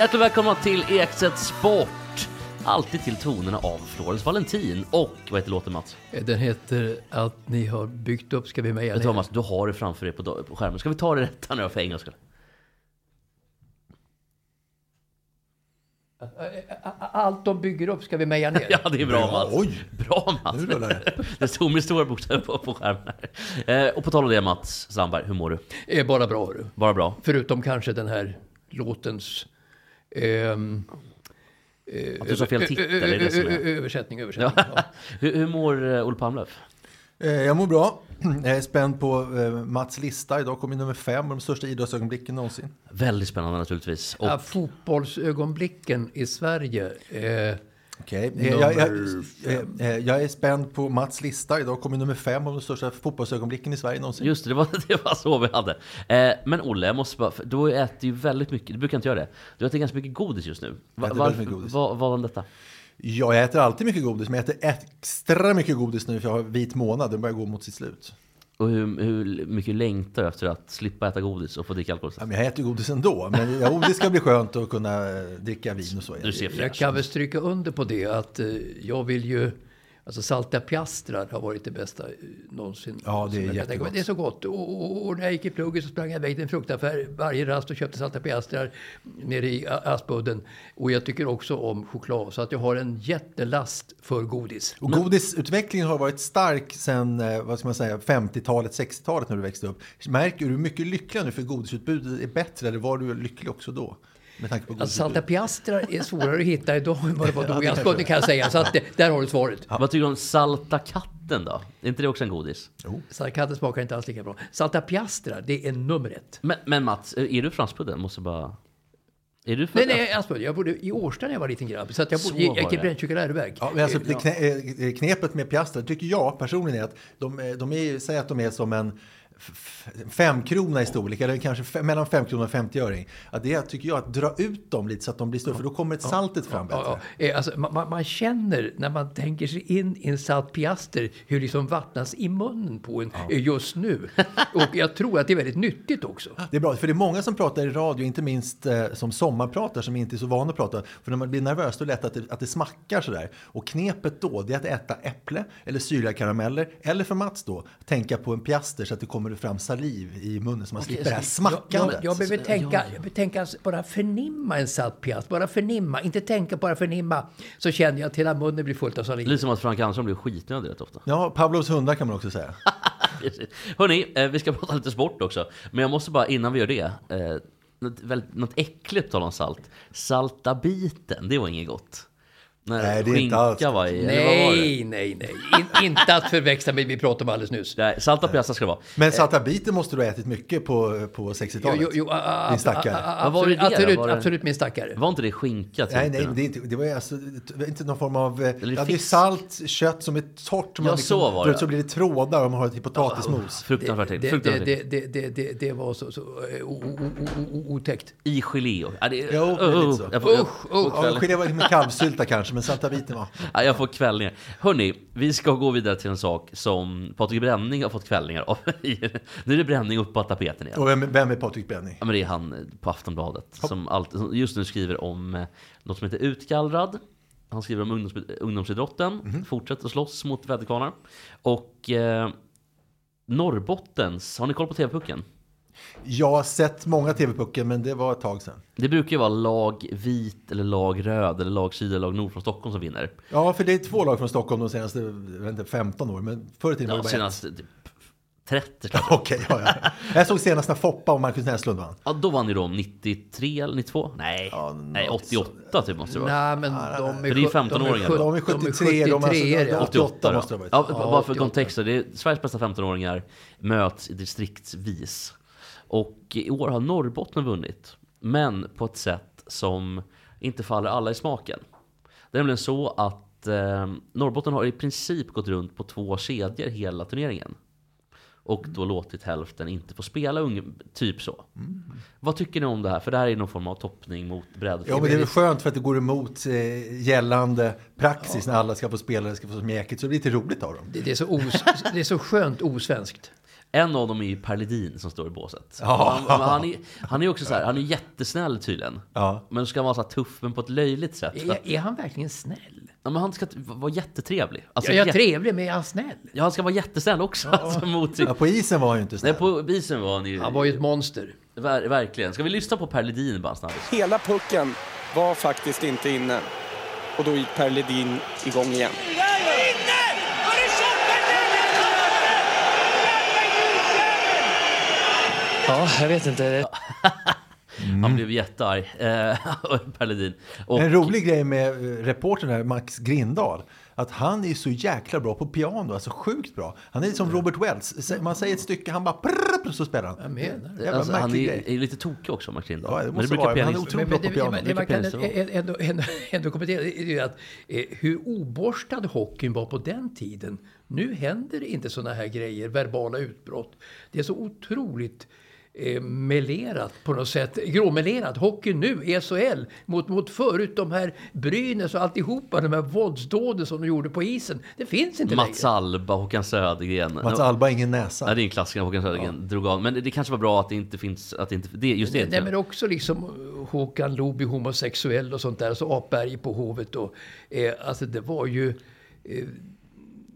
Hjärtligt välkomna till Ekstedt Sport! Alltid till tonerna av Florens Valentin och vad heter låten Mats? Den heter Att ni har byggt upp ska vi meja Vet du vad ner. Mats, du har det framför dig på, på skärmen. Ska vi ta det rätta nu för en gångs skull? Allt de bygger upp ska vi meja ner. Ja, det är bra, Bra, Mats. oj. Bra Mats. Nu det. det stod med stora bokstäver på, på skärmen här. Eh, och på tal om det Mats Sandberg, hur mår du? Är bara bra hörru. Bara bra? Förutom kanske den här låtens... ehm, Att du sa fel titel, är det det som är... Översättning, översättning. Ja. hur, hur mår eh, Olle Palmlöf? Eh, Jag mår bra. Jag är spänd på eh, Mats lista. Idag kommer nummer fem av de största idrottsögonblicken någonsin. Väldigt spännande naturligtvis. Och Ja, fotbollsögonblicken i Sverige. Eh, Okej. Eh, Jag, jag, Nummer eh, eh, jag är spänd på Mats lista. Idag kommer nummer fem av de största fotbollsögonblicken i Sverige någonsin. Just det, det var, det var så vi hade. Eh, men Olle, jag måste bara, du äter ju väldigt mycket, du brukar inte göra det. Du äter ganska mycket godis just nu. Va, mycket godis. Vad vad var detta? Ja, jag äter alltid mycket godis, men jag äter extra mycket godis nu för jag har vit månad. Den börjar gå mot sitt slut. Och hur, hur mycket längtar du efter att slippa äta godis och få dricka alkohol? Ja, men jag äter godis ändå, men ja, det ska bli skönt att kunna eh, dricka vin och så. Du ser jag kan väl stryka under på det att eh, jag vill ju... Alltså salta piastrar har varit det bästa eh, någonsin. Ja, det är jättegott. Det är så gott. Och, och, och när jag gick i plugget så sprang jag iväg till en fruktaffär varje rast och köpte salta piastrar nere i Aspudden. Och jag tycker också om choklad. Så att jag har en jättelast för godis. Och godisutvecklingen har varit stark sedan eh, vad ska man säga, 50-talet, 60-talet när du växte upp. Märker du hur mycket lyckligare nu för godisutbudet är bättre? Eller var du lycklig också då? Med tanke på Alltså, salta piastrar är svårare att hitta idag än vad det var då i Aspudden kan jag säga. Så att, det- där har du svaret. Vad tycker du om salta katten då? Är inte det också en godis? Salkatten smakar inte alls lika bra. Salta piastrar, det är nummer ett. Men, men Mats, är du franskpudden? Måste bara... Är du för... Nej, nej, Aspudden. Jag bodde i Årsta när jag var liten grabb. Så att jag bodde, jag gick i det. Brännkyrka läroverk. Ja, men alltså, det knä, eh, knepet med piastrar tycker jag personligen är att de, är- de är, säg att de är som en femkrona i storlek, eller kanske fe- mellan fem kronor och 50-öring. Att det är, tycker jag, att dra ut dem lite så att de blir större, för då kommer ett saltet fram bättre. Ja, ja. Eh, Alltså, man, man- känner när man tänker sig in i en salt piaster hur det liksom vattnas i munnen på en eh, just nu. Och jag tror att det är väldigt nyttigt också. Det är bra, för det är många som pratar i radio, inte minst eh, som sommarpratar, som inte är så vana att prata. För när man blir nervös då är det lätt att det, att det smackar sådär. Och knepet då, det är att äta äpple eller syrliga karameller. Eller för Mats då, tänka på en piaster så att det kommer fram saliv i munnen så man slipper det här Jag, smackandet. jag, jag behöver tänka, jag behöver tänka, bara förnimma en salt piaster. Bara förnimma, inte tänka, bara förnimma. Så känner jag att hela munnen blir fullt av saliv. Lite som att Frank Andersson blir skitnödig rätt ofta. Ja, Pavlovs hundar kan man också säga. Hörni, eh, vi ska prata lite sport också. Men jag måste bara innan vi gör det. Eh, något, väldigt, något äckligt på tal om salt. Salta biten, det var inget gott. När Nej, det är inte alls var i. vad var? Nej, nej, nej. In, inte att förväxla med vi pratade om alldeles nyss. Nej, salta piazza ska det vara. Men salta biten måste du ha ätit mycket på, på 60-talet. Jo, jo, jo, a- a- Din stackare. a- a- Vad var det Absolut, det absolut, det- absolut min stackare. Var inte det skinka? Nej, nej, det, är inte, det var alltså, inte någon form av... Eller Ja, det är salt, kött som är torrt. Ja, liksom, så var det. Så blir det trådar om man har ett potatismos. Fruktansvärt det, det, Fruktansvärt det, äckligt. det, det, det, det var så, så eh, otäckt. I gelé. Ja, det, Jo, det är lite så. Usch, usch. Gelé var med kalvsylta kanske, men salta biten var... ja, jag får kvällningar. Hörni, vi ska gå vidare till en sak som Patrik Bränning har fått kvällningar av. nu är det Bränning upp på tapeten igen. Och vem, vem är Patrik Benny? Ja, men det är han eh, på Aftonbladet som, alltid, som just nu skriver om eh, något som heter Utgallrad. Han skriver om ungdoms, ungdomsidrotten, Mhm. fortsätter att slåss mot väderkvarnar. Och eh, Norrbottens, har ni koll på TV-pucken? Jag har sett många TV-pucken, men det var ett tag sedan. Det brukar ju vara lag vit eller lag röd eller lag syd eller lag nord från Stockholm som vinner. Ja, för det är två lag från Stockholm de senaste jag vet inte, 15 år, men förr i tiden var Ja, det bara senast typ 30 kanske. ett. Okej, ja, ja. Jag såg senast när Foppa och Marcus Näslund vann. Ja, då vann ju de 93 eller 92? Nej, Ja, nej något 88 typ måste det vara. Nej, men de För det är 15-åringar sjut- då. De är 73, de är 73 alltså- ja. 88 måste det ha varit. Ja, bara för 88. kontext, så det är Sveriges bästa 15-åringar möts i distriktsvis. Och i år har Norrbotten vunnit, men på ett sätt som inte faller alla i smaken. Det är nämligen så att eh, Norrbotten har i princip gått runt på två kedjor hela turneringen. Och då låtit hälften inte få spela, typ så. Vad tycker ni om det här? För det här är någon form av toppning mot bredd. Ja, men det är väl skönt för att det går emot eh, gällande praxis när alla ska få spela, ska få så mjäkigt, så det blir lite roligt av dem. Det, det, är så os, det är så skönt osvenskt. En av dem är ju Per Ledin som står i båset. Ja. Han, han, är, han är också så här, han är jättesnäll tydligen. Ja. Men ska vara så tuff, men på ett löjligt sätt. Är, är han verkligen snäll? Ja, men han ska vara jättetrevlig. Alltså, Ja, jag är trevlig, men är han snäll? ja, han ska vara jättesnäll också. Alltså, mot. Ja, på isen var han ju inte Nej, snäll. på bisen var han ju... Han var ju ett monster. Ver, verkligen. Ska vi lyssna på Per Ledin bara snabbt? Hela pucken var faktiskt inte inne. Och då gick Per Ledin igång igen. Ja, jag vet inte. Han blev jättearg, eh, Per Ledin. Och, En rolig grej med eh, reportern här, Max Grindahl, att han är så jäkla bra på piano, alltså sjukt bra. Han är som Robert Wells, man säger ett stycke, han bara prrr, så spelar han. Jag menar alltså, han är, är lite tokig också, Martin Lindahl. Ja, det Men brukar vara, men han är pianist- otroligt Men, bra men på piano. det, man kan pianist ändå, ändå, ändå kommentera är att eh, hur oborstad hockeyn var på den tiden. Nu händer det inte sådana här grejer, verbala utbrott. Det är så otroligt eh, melerat på något sätt. Gråmelerat. Hockey nu, E SHL, mot, mot förut de här Brynäs och alltihopa, de här våldsdåden som de gjorde på isen. Det finns inte Mats längre. Alba, Håkan Södergren. Mats Alba har ingen näsa. Ja, det är en klassiker, Håkan Södergren drog av. Men det, det kanske var bra att det inte finns, att det inte, det, just det. Nej, men också liksom eh, Håkan Looby homosexuell och sånt där. Så Apberg på Hovet och eh, alltså det var ju eh,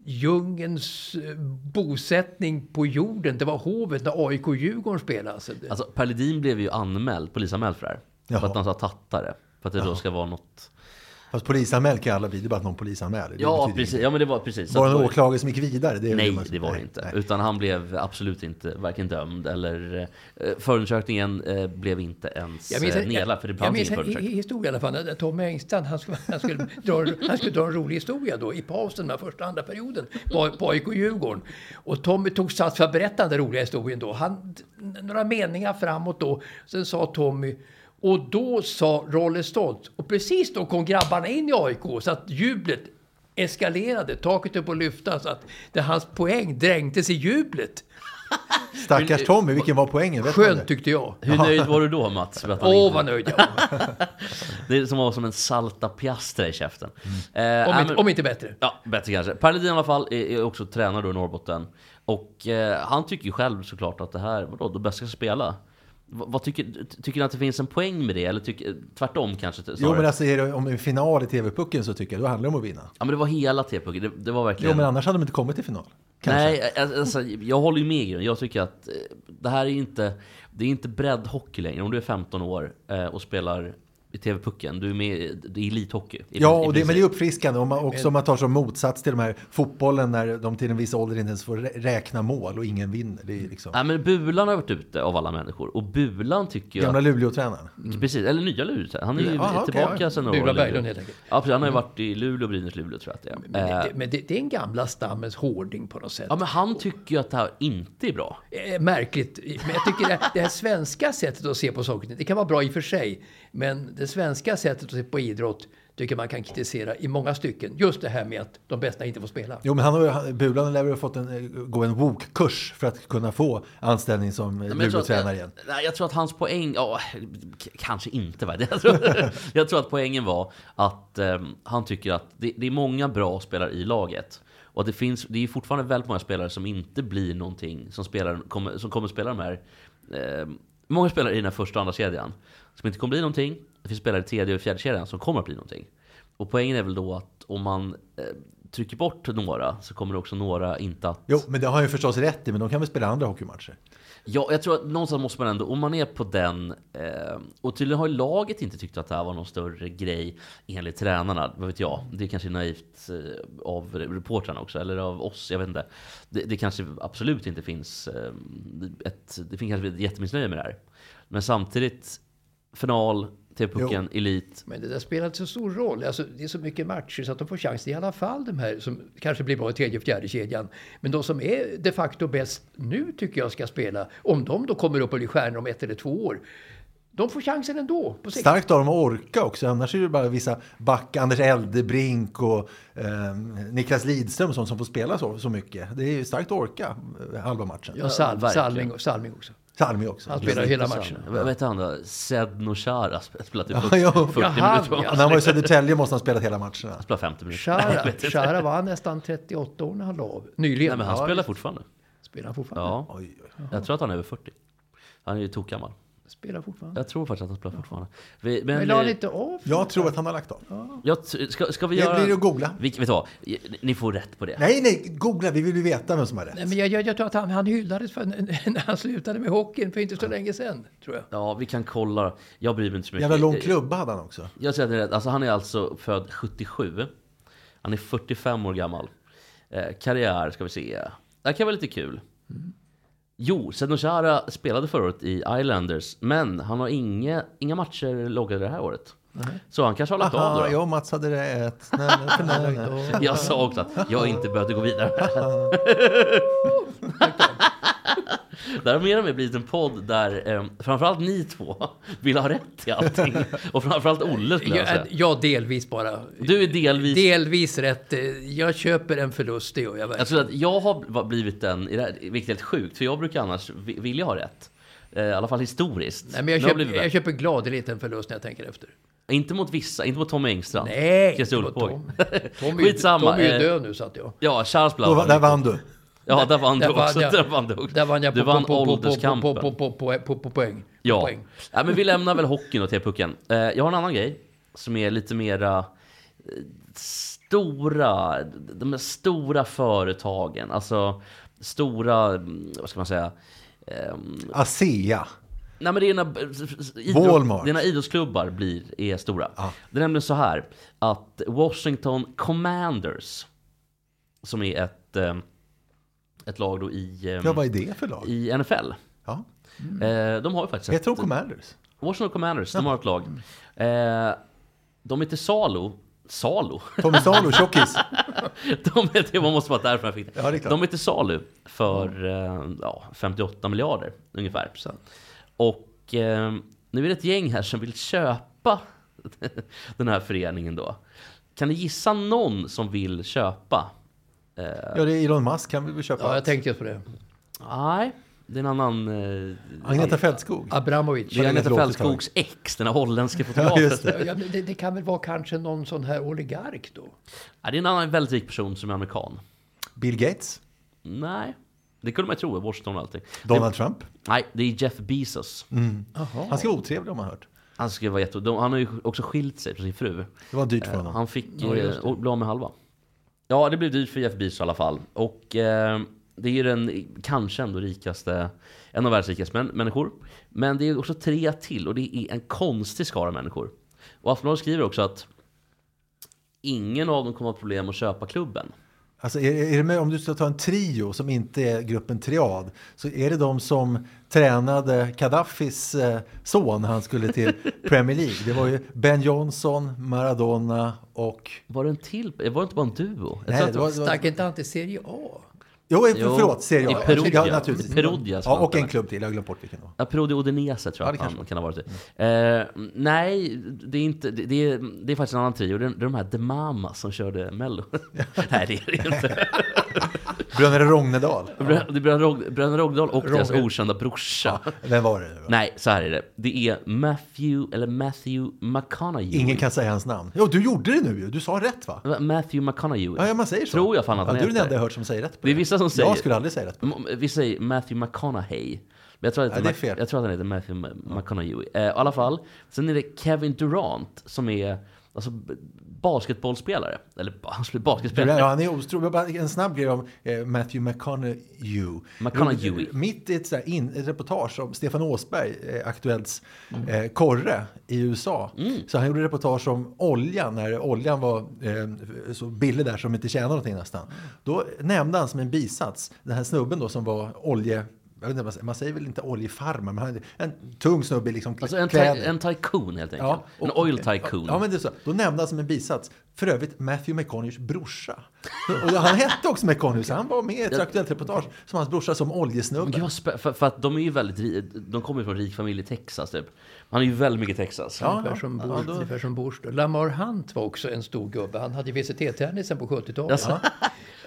djungens eh, bosättning på jorden. Det var Hovet när AIK-Djurgården spelade. Alltså, det, Alltså, Per Ledin blev ju anmäld, polisanmäld för det här. För Jaha. att han sa tattare. För att det då ska vara något... Fast polisanmäld kan ju alla bli, det är bara att någon polisanmäler. Ja, precis. Ja, men det var precis. Var det en åklagare som gick vidare? Det är Nej, det var det inte. nej. Utan han blev absolut inte varken dömd eller... Eh, förundersökningen eh, blev inte ens Jag minns, eh, nedlagd, för det jag fanns ingen förundersökning. historia i alla fall. När Tom Engstrand han skulle, han, skulle dra, han skulle dra en rolig historia då i pausen med första och andra perioden på, på AIK Djurgården. Och Tommy tog sats för att berätta den roliga historien då. Han, några meningar framåt då. Sen sa Tommy och då sa Rolle Stolt, och precis då kom grabbarna in i AIK så att jublet eskalerade, taket upp och lyfta så att det, hans poäng dränktes i jublet. Stackars Tommy, vilken var poängen? Vet Skönt tyckte jag. Hur nöjd var du då Mats? Åh inte- vad nöjd jag var. Det är som att vara som en salta piastra i käften. Eh, Om, inte, men- om inte bättre. Ja, bättre kanske. Per Ledin i alla fall är, är också tränare då i Norrbotten. Och eh, han tycker ju själv såklart att det här, vadå, de bästa ska spela. Vad, tycker, tycker ni att det finns en poäng med det? Eller tycker, tvärtom kanske? Jo, snarare? men alltså är det om en final i TV-pucken så tycker jag då handlar det om att vinna. Ja men det var hela T-pucken, det, det var verkligen... Jo, men annars hade de inte kommit till final. Kanske. Nej, alltså, jag håller ju med. Jag tycker att eh, det här är inte, det är inte breddhockey längre. Om du är 15 år eh, och spelar i TV-pucken, du är med i det är elithockey. i- Ja, i och det, men det är uppfriskande. Om man, också om man tar som motsats till de här fotbollen när de till en viss ålder inte ens får rä- räkna mål och ingen vinner. Det är liksom Nej men Bulan har varit ute av alla människor. Och Bulan tycker jag... gamla Luleå-tränaren. Precis, eller nya Luleå. Han är ju okej, tillbaka ja. sen några Bula år. Luleå. Berglund helt enkelt. Ja, precis. Han har ju varit i Luleå, Brynäs, Luleå tror jag att det är. Men, Eh, det, men det, det är en gamla stammens hårding på något sätt. Ja, men han tycker ju att det här inte är bra. Eh, Märkligt. Men jag tycker det, det här svenska sättet att se på saker det kan vara bra i och för sig. Men det svenska sättet att se på idrott tycker man kan kritisera i många stycken. Just det här med att de bästa inte får spela. Jo, men han har ju, han- Bulan lär ha fått en, eh, gå en WOK-kurs för att kunna få anställning som eh, Men jag tror att- Luleå-tränare igen. Nej, jag tror att hans poäng, ja, kanske inte va. Jag tror, jag tror att poängen var att ehm, han tycker att det, det är många bra spelare i laget. Och att det, finns, det är fortfarande väldigt många spelare som inte blir någonting, som, spelar, kommer, som kommer spela de här... ehm, många spelare i den här första och andra kedjan som inte kommer bli någonting. Det finns spelare i tredje och fjärde kedjan som kommer att bli någonting. Och poängen är väl då att om man eh, trycker bort några så kommer också några inte att... Jo, men det har han ju förstås rätt i, men de kan väl spela andra hockeymatcher? Ja, jag tror att någonstans måste man ändå, om man är på den, eh, och tydligen har ju laget inte tyckt att det här var någon större grej enligt tränarna, vad vet jag. Det är kanske är naivt eh, av reportrarna också, eller av oss, jag vet inte. Det, det kanske absolut inte finns eh, ett, det finns kanske ett jättemissnöje med det här. Men samtidigt, final, TV-pucken, elit. Men det där spelar inte så stor roll. Alltså, det är så mycket matcher så att de får chansen i alla fall. De här som kanske blir bra i tredje och fjärde kedjan. Men de som är de facto bäst nu tycker jag ska spela. Om de då kommer upp och blir stjärnor om ett eller två år. De får chansen ändå. På sikt. Starkt av dem att orka också. Annars är det bara vissa back, Anders Eldebrink och eh, Niklas Lidström och sånt som får spela så, så mycket. Det är ju starkt att orka eh, halva matchen. Ja, Sal, verkligen. Salming, Salming också. Han spelar hela matchen. Vad heter han då? Zed Noshara spelat typ Ja, ja. 40 Jaha, minuter. När han var i Södertälje måste han ha spelat hela matcherna. Han spelar 50 minuter. Shara. Shara var han nästan 38 år när han la av. Nyligen. Nej, men han Ja, spelar fortfarande. Spelar han fortfarande? Ja, Oj, oj. jag tror att han är över 40. Han är ju tokgammal. Spelar fortfarande. Jag tror faktiskt att han spelar fortfarande. Vi, men, Men la han inte av? Jag tror att han har lagt av. jag, t- ska, ska vi Det göra... blir att googla. Vi, vet du vad? Ni får rätt på det. Nej, nej, googla. Vi vill ju veta vem som har rätt. Nej, men jag, jag, jag tror att han, han hyllades för, när han slutade med hockeyn för inte så länge sedan. Tror jag. Ja, vi kan kolla. Jag bryr mig inte så mycket. Jävla lång klubba hade han också. Jag säger att det är rätt. Alltså, han är alltså född 77. Han är 45 år gammal. Eh, karriär ska vi se. Det här kan vara lite kul. Jo, Sedno Chara spelade förra året i Islanders, men han har inga, inga matcher loggade det här året. Så han kanske har lagt av Aha, då. då. jag och Mats hade rätt. Nej, nej, nej, nej. Jag sa också att jag inte behövde gå vidare. Det här har mer och mer blivit en podd där eh, framförallt ni två vill ha rätt i allting. Och framförallt Olle skulle jag Jag, säga. jag delvis bara. Du är delvis... Delvis rätt. Jag köper en förlust, det gör jag Jag verkligen. tror att jag har blivit den, vilket är helt sjukt, för jag brukar annars vi- vilja ha rätt. Eh, I alla fall historiskt. Nej, men jag, blivit jag köper gladeligt en förlust när jag tänker efter. Inte mot vissa, inte mot Tommy Engstrand. Nej, Christer inte mot Ulfbåge. Tom. Tom är ju- Skitsamma. Är eh, död nu, så att jag. Ja, Charles Blau. där vann du. Ja, där vann du också. Där vann du också. Där vann jag du på, vann på, på, på, på, ålderskampen. på, på, på, på, på poäng. På Ja. poäng. ja, men vi lämnar väl hockeyn och TV-pucken. Eh, jag har en annan grej som är lite mera eh, stora, de här stora företagen, alltså stora, mm, vad ska man säga, ehm, ASEA. Nej men det är när, idrott, när idrottsklubbar blir, är stora. Det är nämligen så här att Washington Commanders, som är ett, eh, ett lag då i, eh, Ja, vad är det för lag? i NFL. Ja. Eh, de har ju faktiskt Heter de Commanders? Washington Commanders, de har ett lag. Eh, de är till salu, salu? Tommy Salo, tjockis. de är till, man måste vara därför jag fick det. Ja, det är klart. de är till salu för eh, ja, 58 miljarder ungefär. Och eh, nu är det ett gäng här som vill köpa den här föreningen då. Kan ni gissa någon som vill köpa? Eh, Ja, det är Elon Musk. Han vill väl köpa Ja, jag tänkte just på det. nej, det är en annan... Eh, Agneta Fältskog. Abramovic. det är Agneta Fältskogs ex, den här holländska fotografen. det. Ja, men det, det kan väl vara kanske någon sån här oligark då? Ja, det är en annan väldigt rik person som är amerikan. Bill Gates. Nej, det kunde man ju tro i Washington och allting. Donald Trump. Nej, det är Jeff Bezos. Han ska vara otrevlig om man hört. Han, ska vara jätte... de, han har ju också skilt sig från sin fru. Det var dyrt för Eh, honom. Han fick Ja, det. eh, bli av med halva. Ja, det blev dyrt för Jeff Bezos i alla fall. Och eh, det är ju den kanske ändå rikaste, en av världens rikaste män, människor. Men det är också tre till och det är en konstig skara människor. Och Aftonbladet skriver också att ingen av dem kommer att ha problem att köpa klubben. Alltså är, är det med, om du ska ta en trio som inte är gruppen Triad så är det de som tränade Gaddafis eh, son när han skulle till Premier League. Det var ju Ben Johnson, Maradona och... Var det en till? Var det inte bara en duo? Nej, det var, Stack inte han till Serie A? Jo, Jo, förlåt, Serie i A. Perugia. Ja, naturligtvis. Perugia, ja, och en klubb till, jag har glömt bort vilken då. Ja, Perugia Udinese tror Ja, jag det att han kan ha varit i. Eh, nej, det är, inte, det, det, är, det är faktiskt en annan trio. Det är, det är de här The Mamas som körde Mello. nej, det är det inte. Bröderna Rognedal. Det Bröderna Rog- Bröderna Rogdahl och deras okända brorsa. Vem var det? då? Nej, så här är det. Det är Matthew, eller Matthew McConaughey. Ingen kan säga hans namn. Jo, du gjorde det nu ju. Du sa rätt va? Matthew McConaughey. Ja, ja man säger så. Tror jag fan att ja, han Du är den enda jag hört som säger rätt på Det är vissa som säger- Jag skulle aldrig säga rätt på M- Vi säger Matthew McConaughey. Jag tror, att Ja, det är fel. jag tror att han heter Matthew Ma- McConaughey. Eh, I alla fall. Sen är det Kevin Durant som är Alltså basketbollspelare. Eller basketspelare. Ja, han är otrolig. En snabb grej om eh, Matthew McConaughey. McConaughey. Mitt i ett, så in, ett reportage om Stefan Åsberg, eh, Aktuellts eh, korre i USA. Så han gjorde reportage om olja, när oljan var så billig där som inte tjänade någonting nästan. Då nämnde han som en bisats den här snubben då som var olje... Jag vet inte, man- säger väl inte oljefarmare, men han, en tung snubbe liksom Alltså en, en tycoon helt enkelt. Ja, en och- oil tycoon. Ja, men det är så. Då nämnde han som en bisats, för övrigt Matthew McConaugheys brorsa. Och han hette också McConaughey, så han var med i ett aktuellt reportage som hans brorsa som oljesnubbe. spä- för, för att de är ju väldigt De kommer ju från rik familj i Texas typ. Han är ju väldigt mycket Texas. Ja, Ungefär som, ja, Bush, då- ungefär som Bush. Lamar Hunt var också en stor gubbe. Han hade VCT-tennisen på 70-talet. Jaså?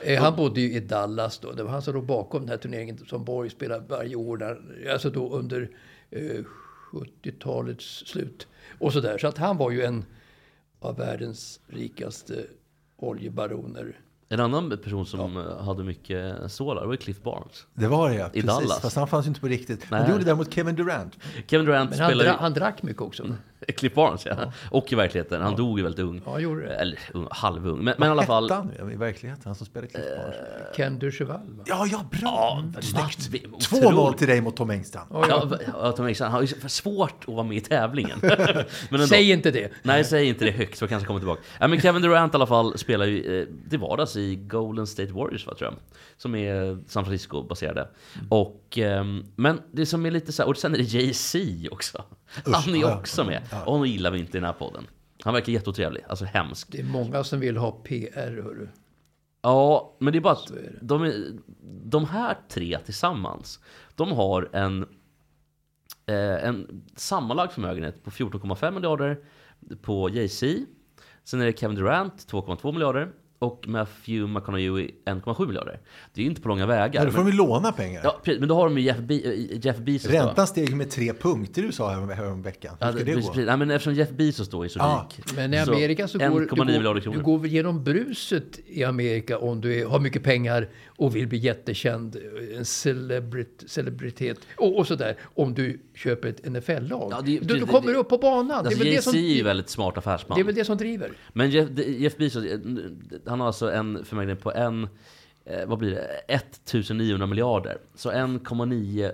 Eh, Han bodde ju i Dallas då. Det var han som låg bakom den här turneringen som Borg spelar varje år. Där, alltså då under eh, 70-talets slut. Och så där. Så att han var ju en av världens rikaste oljebaroner. En annan person som eh, hade mycket stålar var Cliff Barnes. Det var det ja, precis. Dallas. Fast han fanns ju inte på riktigt. Men Nej. det gjorde däremot Kevin Durant. Kevin Durant Men han, spelar dra, han drack mycket också. Cliff Barnes ja. Och i verkligheten. Han dog ju väldigt ung. Ja, gjorde det. Eller ung, halvung. Men, men i alla fall. Han i verkligheten, han som spelade Cliff Barnes. Ken Ducheval. va? Ja, ja, bra! Ja, Snyggt! vi- 2-0 otroligt. till dig mot Tom Engstrand. Ja, ja, Tom Hanks, han har ju svårt att vara med i tävlingen. men ändå. Säg inte det. Nej, säg inte det högt, så jag kanske kommer tillbaka. Ja, men Kevin Durant i alla fall spelar ju eh, till vardags i Golden State Warriors, va, tror jag. Som är San Francisco-baserade. Och, ehm, men det som är lite så här, och sen är det Jay-Z också. Han är ja, också med. Och honom gillar vi inte i den här podden. Han verkar jätteotrevlig, alltså hemsk. Det är många som vill ha PR, hörru. Ja, men det är bara att de, är, de här tre tillsammans, de har en, eh, en sammanlagd förmögenhet på 14,5 miljarder på Jay-Z. Sen är det Kevin Durant, 2,2 miljarder. Och Matthew McConaughey, 1,7 miljarder. Det är ju inte på långa vägar. Ja, då får men, de ju låna pengar. ja, precis, men då har de ju Jeff, Be eh, Jeff Bezos då. Räntan steg med tre punkter du sa härom, härom veckan. Hur Ja, ska det, det precis, gå? precis. Nej, men eftersom Jeff Bezos då är så Ja, rik. Men i Amerika så, går, 1,9 du, går, du går väl genom bruset i Amerika om du är, har mycket pengar och vill bli jättekänd, en celebrit, celebritet och, och sådär. Om du köper ett NFL-lag. Ja, det- du, du kommer det- upp på banan. Alltså, det, är väl det, som, är ju väldigt smart affärsman. det är väl det som driver. Men Jeff, Jeff Bezos, eh, han har alltså en förmögenhet på en, eh, vad blir det, 1900 miljarder. Så 1,9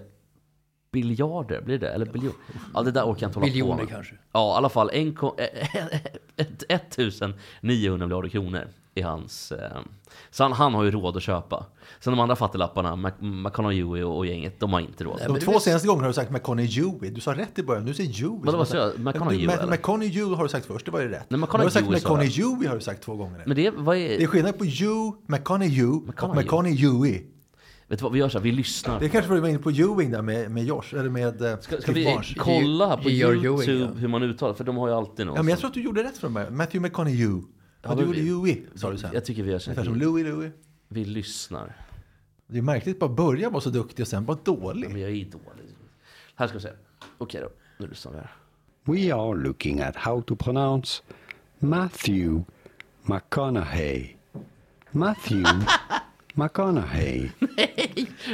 biljarder, blir det? Eller biljon? Ja, det där orkar jag inte hålla på Miljoner med. kanske. Ja, i alla fall 1, ko- eh, ett- 1900 miljarder kronor i hans... Eh, så han, han har ju råd att köpa. Sen de andra fattiglapparna, Mac- McConaughey och, och gänget, de har inte råd. Nej, De men två är- senaste gångerna har du sagt McConaughey. Du sa rätt i början, du säger Dewey. Vadå, vad sa jag? McConaughey, Du- eller? McConaughey har du sagt först, det var ju rätt. Nej, Men du har sagt jag. McConaughey har du sagt två gånger. Men det, vad är... Det är skillnad på you, McConaughey och McConaughey. McConaughey. Vet du vad, vi gör så här, vi lyssnar. Det kanske var du var inne på Ewing där med, med Josh, eller med eh, Ska, ska vi Barnes. kolla här på. Ewing, YouTube ja. hur man uttalar För de har ju alltid någon Ja, men jag tror att du gjorde rätt från början. Matthew McConaughey. Ja, du gjorde vi- Dewey, sa du sen. Jag tycker vi gör så Ungefär som här. Louie Louie. Vi lyssnar. Det är märkligt att bara börja vara så duktig och sen vara dålig. Men jag är dålig. Här ska vi se. Okej då, nu lyssnar vi här. We are looking at how to pronounce Matthew McConaughey. Matthew McConaughey.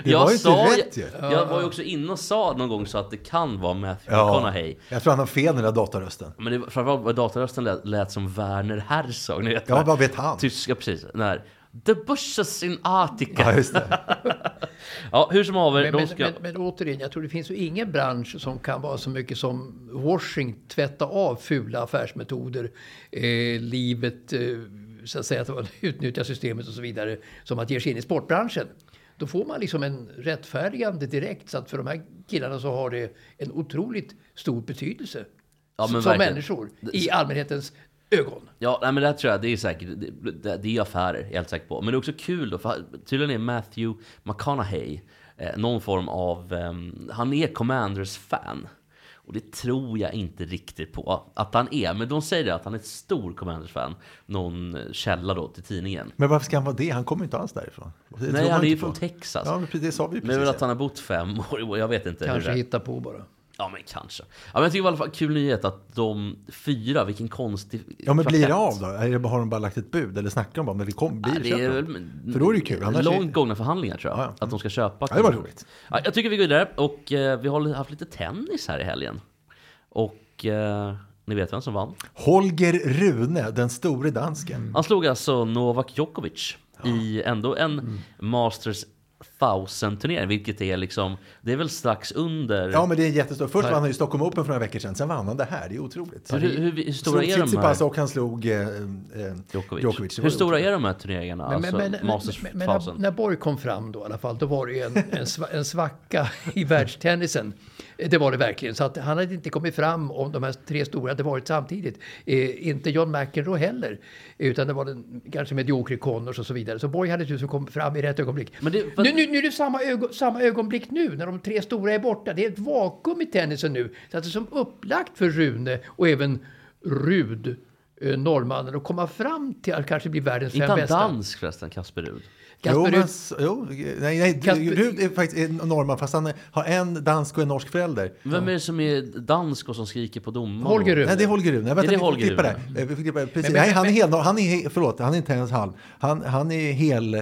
Det var ju sa, rätt ju. jag, jag var ju också inne och sa någon gång så att det kan vara Matthew Ja, McConaughey. jag tror han har fel den där datarösten. Men det, framförallt var datarösten lät, lät som Werner Herzog. Ni vet Ja, vad vet han? Tyska, precis. Den här The bushes in Attica. Ja, Ja, just det. hur som haver, Men, men, ska... men, men återigen, jag tror det finns ju ingen bransch som kan vara så mycket som washing, tvätta av fula affärsmetoder, eh, livet, eh, så att säga, att man utnyttjar systemet och så vidare, som att ge sig in i sportbranschen. Då får man liksom en rättfärdigande direkt, så att för de här killarna så har det en otroligt stor betydelse. Ja, som verkligen. människor, i allmänhetens ögon. Ja, nej, men det tror jag, det är säkert, det, det, är affärer, jag är helt säker på. Men det är också kul då, för tydligen är Matthew McConaughey eh, någon form av, ehm, han är Commanders-fan. Och det tror jag inte riktigt på att han är. Men de säger det att han är ett stor Commanders-fan. Någon källa då till tidningen. Men varför ska han vara det? Han kommer ju inte alls därifrån. Det Nej, han är ju från. Texas. Ja, men precis, det sa vi Men precis. väl att han har bott fem år, jag vet inte. hur Kanske det är. hitta på bara. Ja, men kanske. Ja, men jag tycker i alla fall kul nyhet att de fyra, vilken konstig Ja, men blir det av då? Har de bara lagt ett bud? Eller snackar de bara om det kom, blir det är väl, För då är det ju kul. Annars långt är- gångna förhandlingar tror jag. Ja, ja. Att de ska köpa. Ja, det var roligt. Ja, jag tycker vi går vidare. Och eh, vi har haft lite tennis här i helgen. Och eh, Ni vet vem som vann? Holger Rune, den store dansken. Han slog alltså Novak Djokovic i ändå en Masters 1000-turnering, vilket är liksom, det är väl strax under... Ja, men det är jättestort. Först vann han ju Stockholm Open för några veckor sedan, sen vann han det här. Det är otroligt. hur, hur, hur stora är de här? och han slog eh, eh, Djokovic. Djokovic. Hur stora är de här turneringarna? Men, alltså men, men, men, men när, 1000? när Borg kom fram då i alla fall, då var det ju en, en, en svacka i världstennisen. Det var det verkligen. Så att han hade inte kommit fram om de här tre stora hade varit samtidigt. Eh, inte John McEnroe heller. Utan det var den kanske mediokre Connors och så vidare. Så Borg hade tusen kommit fram i rätt ögonblick. Men det- nu, nu, nu är det samma, ögon, samma ögonblick nu när de tre stora är borta. Det är ett vakuum i tennisen nu. Så att det är som upplagt för Rune och även Rud, eh, norrmannen, att komma fram till att kanske bli världens Inte fem han bästa. dansk förresten, Kasper Rud? Jo, men, jo, nej, nej, Kasper- Rud är faktiskt en norrman fast han har en dansk och en norsk förälder. Vem är det som är dansk och som skriker på domaren? Holger Rune. Nej, det är Holger Rune. Vänta, det vi får Holger klippa. Eh, vi får klippa. Precis. Men- men- nej, han är hel, han är, förlåt, han är inte ens halv. Han, han är hel, eh,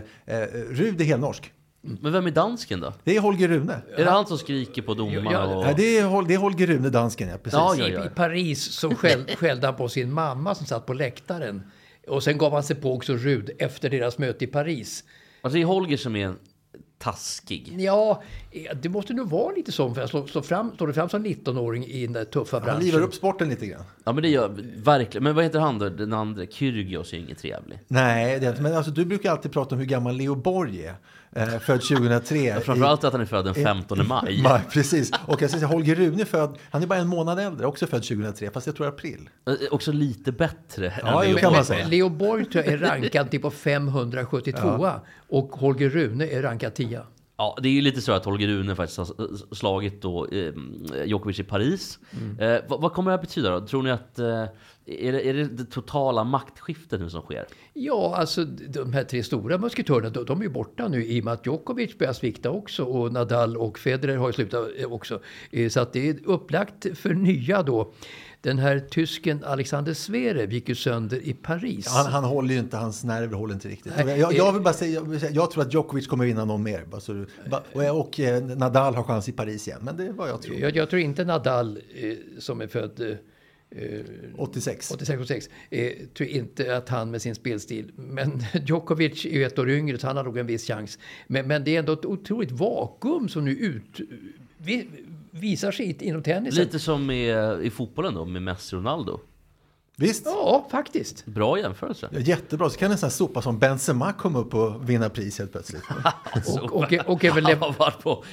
Rud är helnorsk. Men vem är dansken då? Det är Holger Rune. Är det han som skriker på domaren? Ja, och... Nej, det, är, Hol- det är Holger Rune, dansken, ja. Precis. Ja, I, ja. I Paris så skäll, skällde han på sin mamma som satt på läktaren. Och sen gav han sig på också Rud efter deras möte i Paris. Alltså det är Holger som är taskig. Ja, eh, det måste nog vara lite så. För att stå, stå fram, står du fram som 19-åring i den där tuffa Han branschen. livar upp sporten lite grann. Ja men det gör verkligen. Men vad heter han då? Den andra? Kyrgios är inget trevlig. Nej, det. Men alltså, du brukar alltid prata om hur gammal Leo Borg är. Eh, född 2003. Framförallt att han är född den 15 maj. Maj, precis. Och jag ska säga, Holger Rune är född, han är bara en månad äldre, också född 2003, fast jag tror april. Eh, Också lite bättre Ja, än Leo kan man säga. Leo Borg tror jag är rankad till på 572 och Holger Rune är rankad 10. Ja, det är ju lite så att Holger Rune faktiskt har slagit då eh, Djokovic i Paris. Mm. Eh, vad, vad kommer det här betyda då? Tror ni att... Eh, är, det, är det det totala maktskiftet nu som sker? Ja, alltså de här tre stora musketörerna, de, de är ju borta nu i och med att Djokovic börjar svikta också och Nadal och Federer har ju slutat eh, också. Eh, Så att det är upplagt för nya då. Den här tysken Alexander Zverev gick ju sönder i Paris. Han, han håller ju inte, hans nerver håller inte riktigt. Jag, jag eh, vill bara säga, jag, jag tror att Djokovic kommer vinna någon mer. Bara så du, ba, och, och eh, Nadal har chans i Paris igen, men det är vad jag tror. Jag, jag tror inte Nadal eh, som är född eh, eh, 86. 86-86. Eh, tror inte att han med sin spelstil. Men Djokovic är ju ett år yngre så han har nog en viss chans. Men, men det är ändå ett otroligt vakuum som nu ut, vi, visar sig inom tennisen. Lite som med, i fotbollen då, med Messi och Ronaldo. Visst? Ja, faktiskt. Bra jämförelse. Ja, jättebra, så kan en sån här sopa som Benzema komma upp och vinna pris helt plötsligt. Och, och, och även, Han har varit på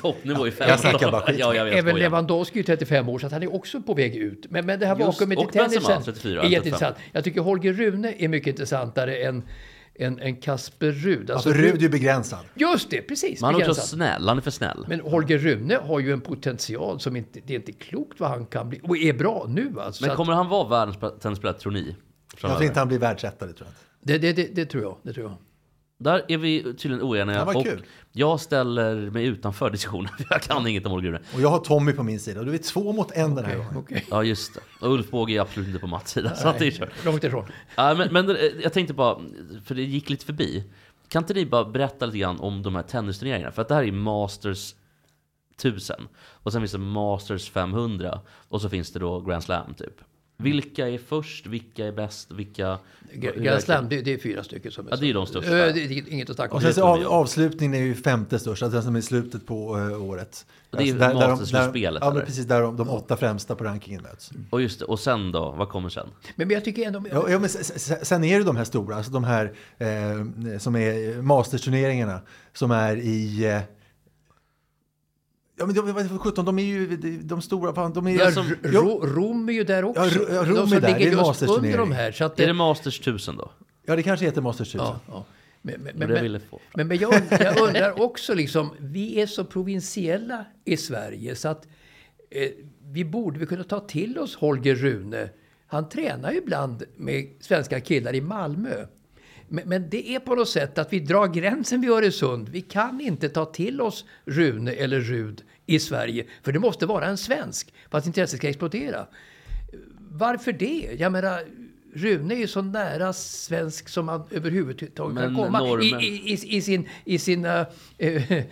toppnivå i fem Jag snackar bara skit. Ja, jag vet, även. Lewandowski är 35 år så att han är också på väg ut. Men, men det här vakuumet i och Benzema, tennisen 34, är jätteintressant. Jag tycker Holger Rune är mycket intressantare än, än, än Kasper Rud. Alltså Rud är ju begränsad. Just det, precis. Men han är också snäll, han är för snäll. Men Holger Rune har ju en potential som inte, det är inte klokt vad han kan bli. Och är bra nu alltså. Men kommer han vara världens tennisspelare, tror ni? Jag tror inte han blir världsetare, tror jag inte. det, det, det, det tror jag. Det tror jag. Där är vi tydligen oeniga. Och kul. jag ställer mig utanför diskussionen, för jag kan inget om Rune. Och jag har Tommy på min sida. Du är två mot en den här gången. Okej. Ja, just det. Och Ulf Båge är absolut inte på Mats sida, så att det är kört. Långt ifrån. Ja, men, men eh, jag tänkte bara, för det gick lite förbi. Kan inte ni bara berätta lite grann om de här tennisturneringarna? För att det här är Masters 1000. Och sen finns det Masters 500. Och så finns det då Grand Slam typ. Vilka är först? Vilka är bäst? Vilka... Grand Slam, det, det är fyra stycken som är Ja, det är de största. Ö, Det är inget att snacka om. Och sen av, avslutningen är ju femte störst, alltså den som är slutet på eh, året. Och det är Alltså Masters-slutspelet, Ja, men precis. Där de, de åtta främsta på rankingen möts. Och just det, och sen då? Vad kommer sen? Men, men jag tycker ändå... Ja, ja, men sen är det de här stora, alltså de här eh, som är Masters-turneringarna som är i... Eh, ja men de, vad är det för 17, de är ju de, de stora, fan, de är... Ja, som, Ro, Rom är ju där också. Ja, Ro- ja, Rom de är där. Det är Masters-turnering. under de här. Så att Är det Masters 1000 då? ja, det kanske heter Masters 1000. Ja, ja. Men, men, Det men, jag men, men, men jag, jag undrar också, liksom, vi är så provinsiella i Sverige så att eh, vi borde vi kunna ta till oss Holger Rune. Han tränar ju ibland med svenska killar i Malmö. Men, men det är på något sätt att vi drar gränsen vid Öresund. Vi kan inte ta till oss Rune eller Rud i Sverige. För det måste vara en svensk för att intresset ska explodera. Varför det? Jag menar, Rune är ju så nära svensk som man överhuvudtaget kan komma. I, normen- i, i, i sin, i sina eh, eh,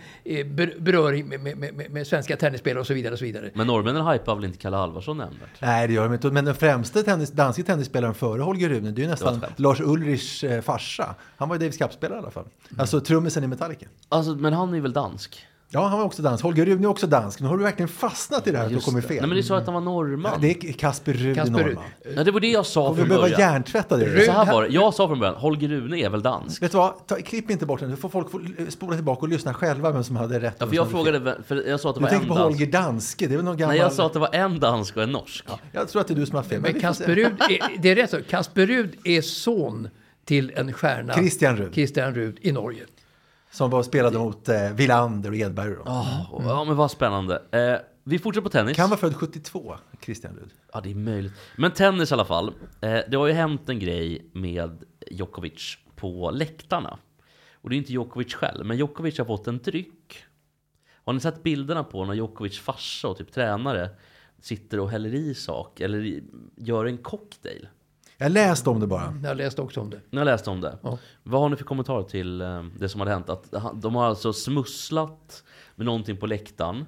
ber- beröring med, med, med, med svenska tennisspelare och så vidare. Och så vidare. Men norrmännen hypar väl inte Kalle Alvarsson nämnvärt? Nej, det gör de inte. Men den främste tennis, danske tennisspelaren före Holger Rune, det är ju nästan. Lars Ulrichs eh, farsa. Han var ju Davis Cup-spelare i alla fall. Mm. Alltså trummisen i Metallica. Alltså, men han är väl dansk? Ja, han var också dansk. Holger Rune är också dansk. Nu har du verkgen fastnat i det här att du det. fel. Nej, men är så att han var norrman. Ja, det är Kasper Rud i Kasper. Norrman. Ja, det var det jag sa Och vi från behöver början. hjärntvätta det. Så här var det, jag sa från början, Holger Rune är väl dansk? Vet du vad? Ta, klipp inte bort den. Nu får folk få spola tillbaka och lyssna själva vem som hade rätt. Ja, för jag frågade, för jag sa att det Du var tänker en på dansk. Holger Danske. Det är väl någon gammal... Nej, jag sa att det var en dansk och en norsk. Jag tror att det är du som har fel. Men se. Kasper Rud, är, det är rätt så. Kasper Rud är son till en stjärna. Christian Rud. Christian Rud i Norge. Som var spelade mot eh, Wilander och Edberg. Då. Åh, Ja, men vad spännande. Eh, vi fortsätter på tennis. Kan vara född 72, Christian Rud. Ja, det är möjligt. Men tennis i alla fall. Eh, det har ju hänt en grej med Djokovic på läktarna. Och det är inte Djokovic själv, men Djokovic har fått en dryck. Har ni sett bilderna på när Djokovic farsa och typ tränare sitter och häller i sak eller gör en cocktail? Jag läste om det bara. Jag läste också om det. Ni har läst om det. Ja. Vad har ni för kommentarer till eh, det som hade hänt? Att de har alltså smusslat med någonting på läktaren,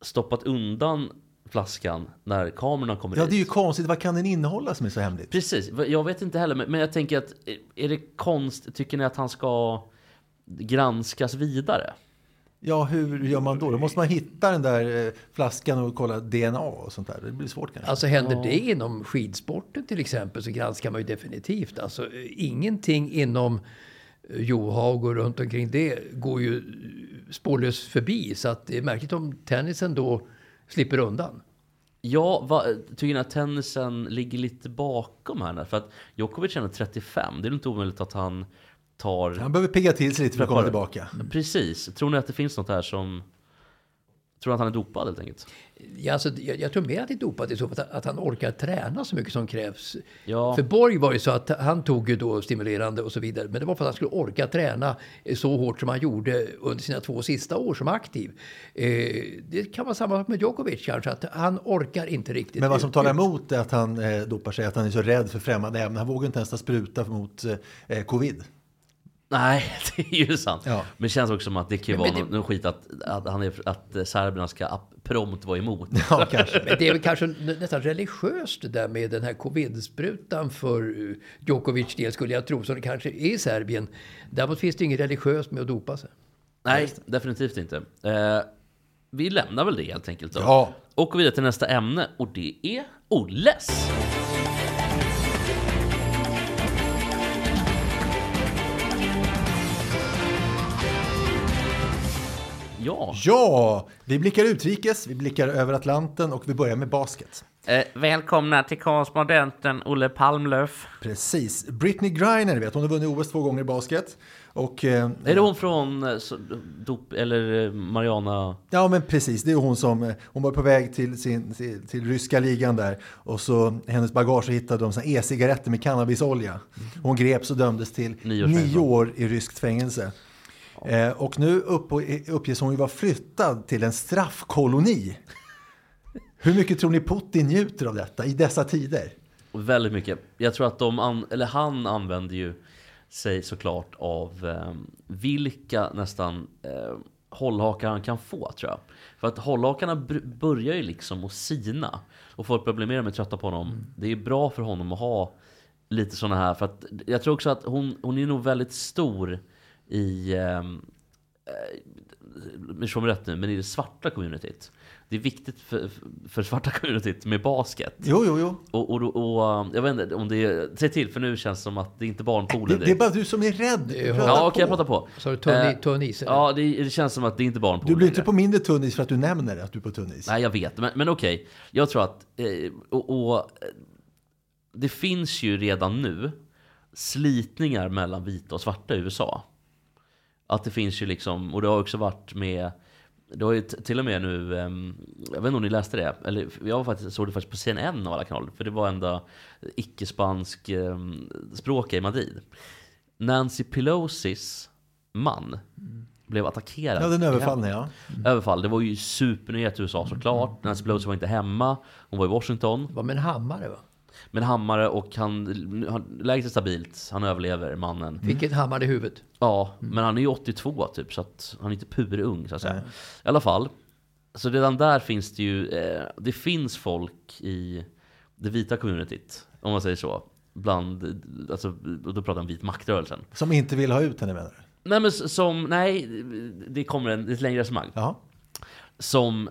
stoppat undan flaskan när kamerorna kommer Ja, dit. det är ju konstigt. Vad kan den innehålla som är så hemligt? Precis, jag vet inte heller, men men jag tänker att eh, är det konst, tycker ni att han ska granskas vidare? Ja, hur gör man då? Då måste man hitta den där eh, flaskan och kolla DNA och sånt där. Det blir svårt kanske. Alltså händer det inom skidsporten till exempel så granskar man ju definitivt. Alltså ingenting inom eh, Johaug och runt omkring det går ju eh, spårlöst förbi. Så att det är märkligt om tennisen då slipper undan. Ja, va, tycker ni att tennisen ligger lite bakom här? För att Djokovic är ändå 35, det är inte omöjligt att han tar... Han behöver pigga till sig lite för att komma tillbaka. Precis, tror ni att det finns något här som... Tror ni att han är dopad helt enkelt? Ja, alltså, jag, jag tror mer att det är dopat i så fall att, han orkar träna så mycket som krävs. Ja. För Borg var ju så att han tog ju då stimulerande och så vidare. Men det var för att han skulle orka träna eh, så hårt som han gjorde under sina två sista år som aktiv. Eh, det kan vara samma sak med Djokovic kanske, att han orkar inte riktigt. Men vad som talar emot är att han eh, dopar sig, att han är så rädd för främmande ämnen. Han vågar inte ens ta spruta mot eh, covid. Nej, det är ju sant. Ja. Men det känns också som att det kan ju vara det- någon, skit att, att, han är, att serberna ska prompt vara emot. Ja, kanske. Men det är väl kanske nä- nästan religiöst det där med den här covid-sprutan för eh, Djokovic del skulle jag tro, som det kanske är i Serbien. Däremot finns det inget religiöst med att dopa sig. Nej, definitivt inte. Eh, vi lämnar väl det helt enkelt då. Ja. Och går vidare till nästa ämne och det är Olles. Ja, Ja, vi blickar utrikes, vi blickar över Atlanten och vi börjar med basket. eh, välkomna till korrespondenten Olle Palmlöf. Precis. Britney Griner, vet, hon har vunnit OS två gånger i basket. Och, eh, Är det hon från eh, dop, eller eh, Mariana? Ja, men precis. Det är hon som eh, hon var på väg till, sin, till, till ryska ligan där. Och så hennes bagage hittade de e-cigaretter med cannabisolja. Hon greps och dömdes till Nio år i ryskt fängelse. Eh, och nu upp, uppges hon ju vara flyttad till en straffkoloni. Hur mycket tror ni Putin njuter av detta i dessa tider? Väldigt mycket. Jag tror att de, eller han använder ju sig såklart av eh, vilka nästan eh, hållhakar han kan få tror jag. För att hållhakarna börjar ju liksom att sina. Och folk börjar bli mer och mer trötta på honom. Det är bra för honom att ha lite sådana här. För att jag tror också att hon, hon är nog väldigt stor i ehm, förstå mig rätt nu, men i det svarta communityt. Det är viktigt för, för svarta communityt med basket. Jo, jo, jo. Och, och, och, och jag vet inte om det är... Säg till för nu känns det som att det är inte Det, barnpoolen det är direkt. bara du som är rädd. är- Prata Ja okej, jag på. pratar på. Så du tunn, Eh, tunn is? eller? Ja, det, det känns som att det är inte barnpoolen Du blir inte på mindre tunnis för att du nämner det, att du är på tunnis. Nej, jag vet. Men, men okej. Jag tror att... Eh, och, och, eh, det finns ju redan nu slitningar mellan vita och svarta i USA. Att det finns ju liksom... Och det har också varit med... Det har ju till och med nu... ehm, jag vet inte om ni läste det? Eller jag var faktiskt, såg det faktiskt på CNN av alla kanaler. För det var enda icke-spansk um, språk i Madrid. Nancy Pelosis man blev attackerad. Ja, den i överfallna ja. Överfall. Det var ju supernyhet i USA såklart. Nancy Pelosi var inte hemma. Hon var i Washington. Det var med en hammare va? Med en hammare och han, han läget är stabilt, han överlever mannen. Fick ett hammare i huvudet. Ja, men han är ju 82 typ, så att han är inte purung så att säga. I alla fall, så redan där finns det ju, eh, det finns folk i det vita communityt, om man säger så. Bland, alltså, och då pratar jag om vit maktrörelsen. Som inte vill ha ut henne menar du? Nej men som, nej, det kommer en, ett längre resonemang. Jaha. Som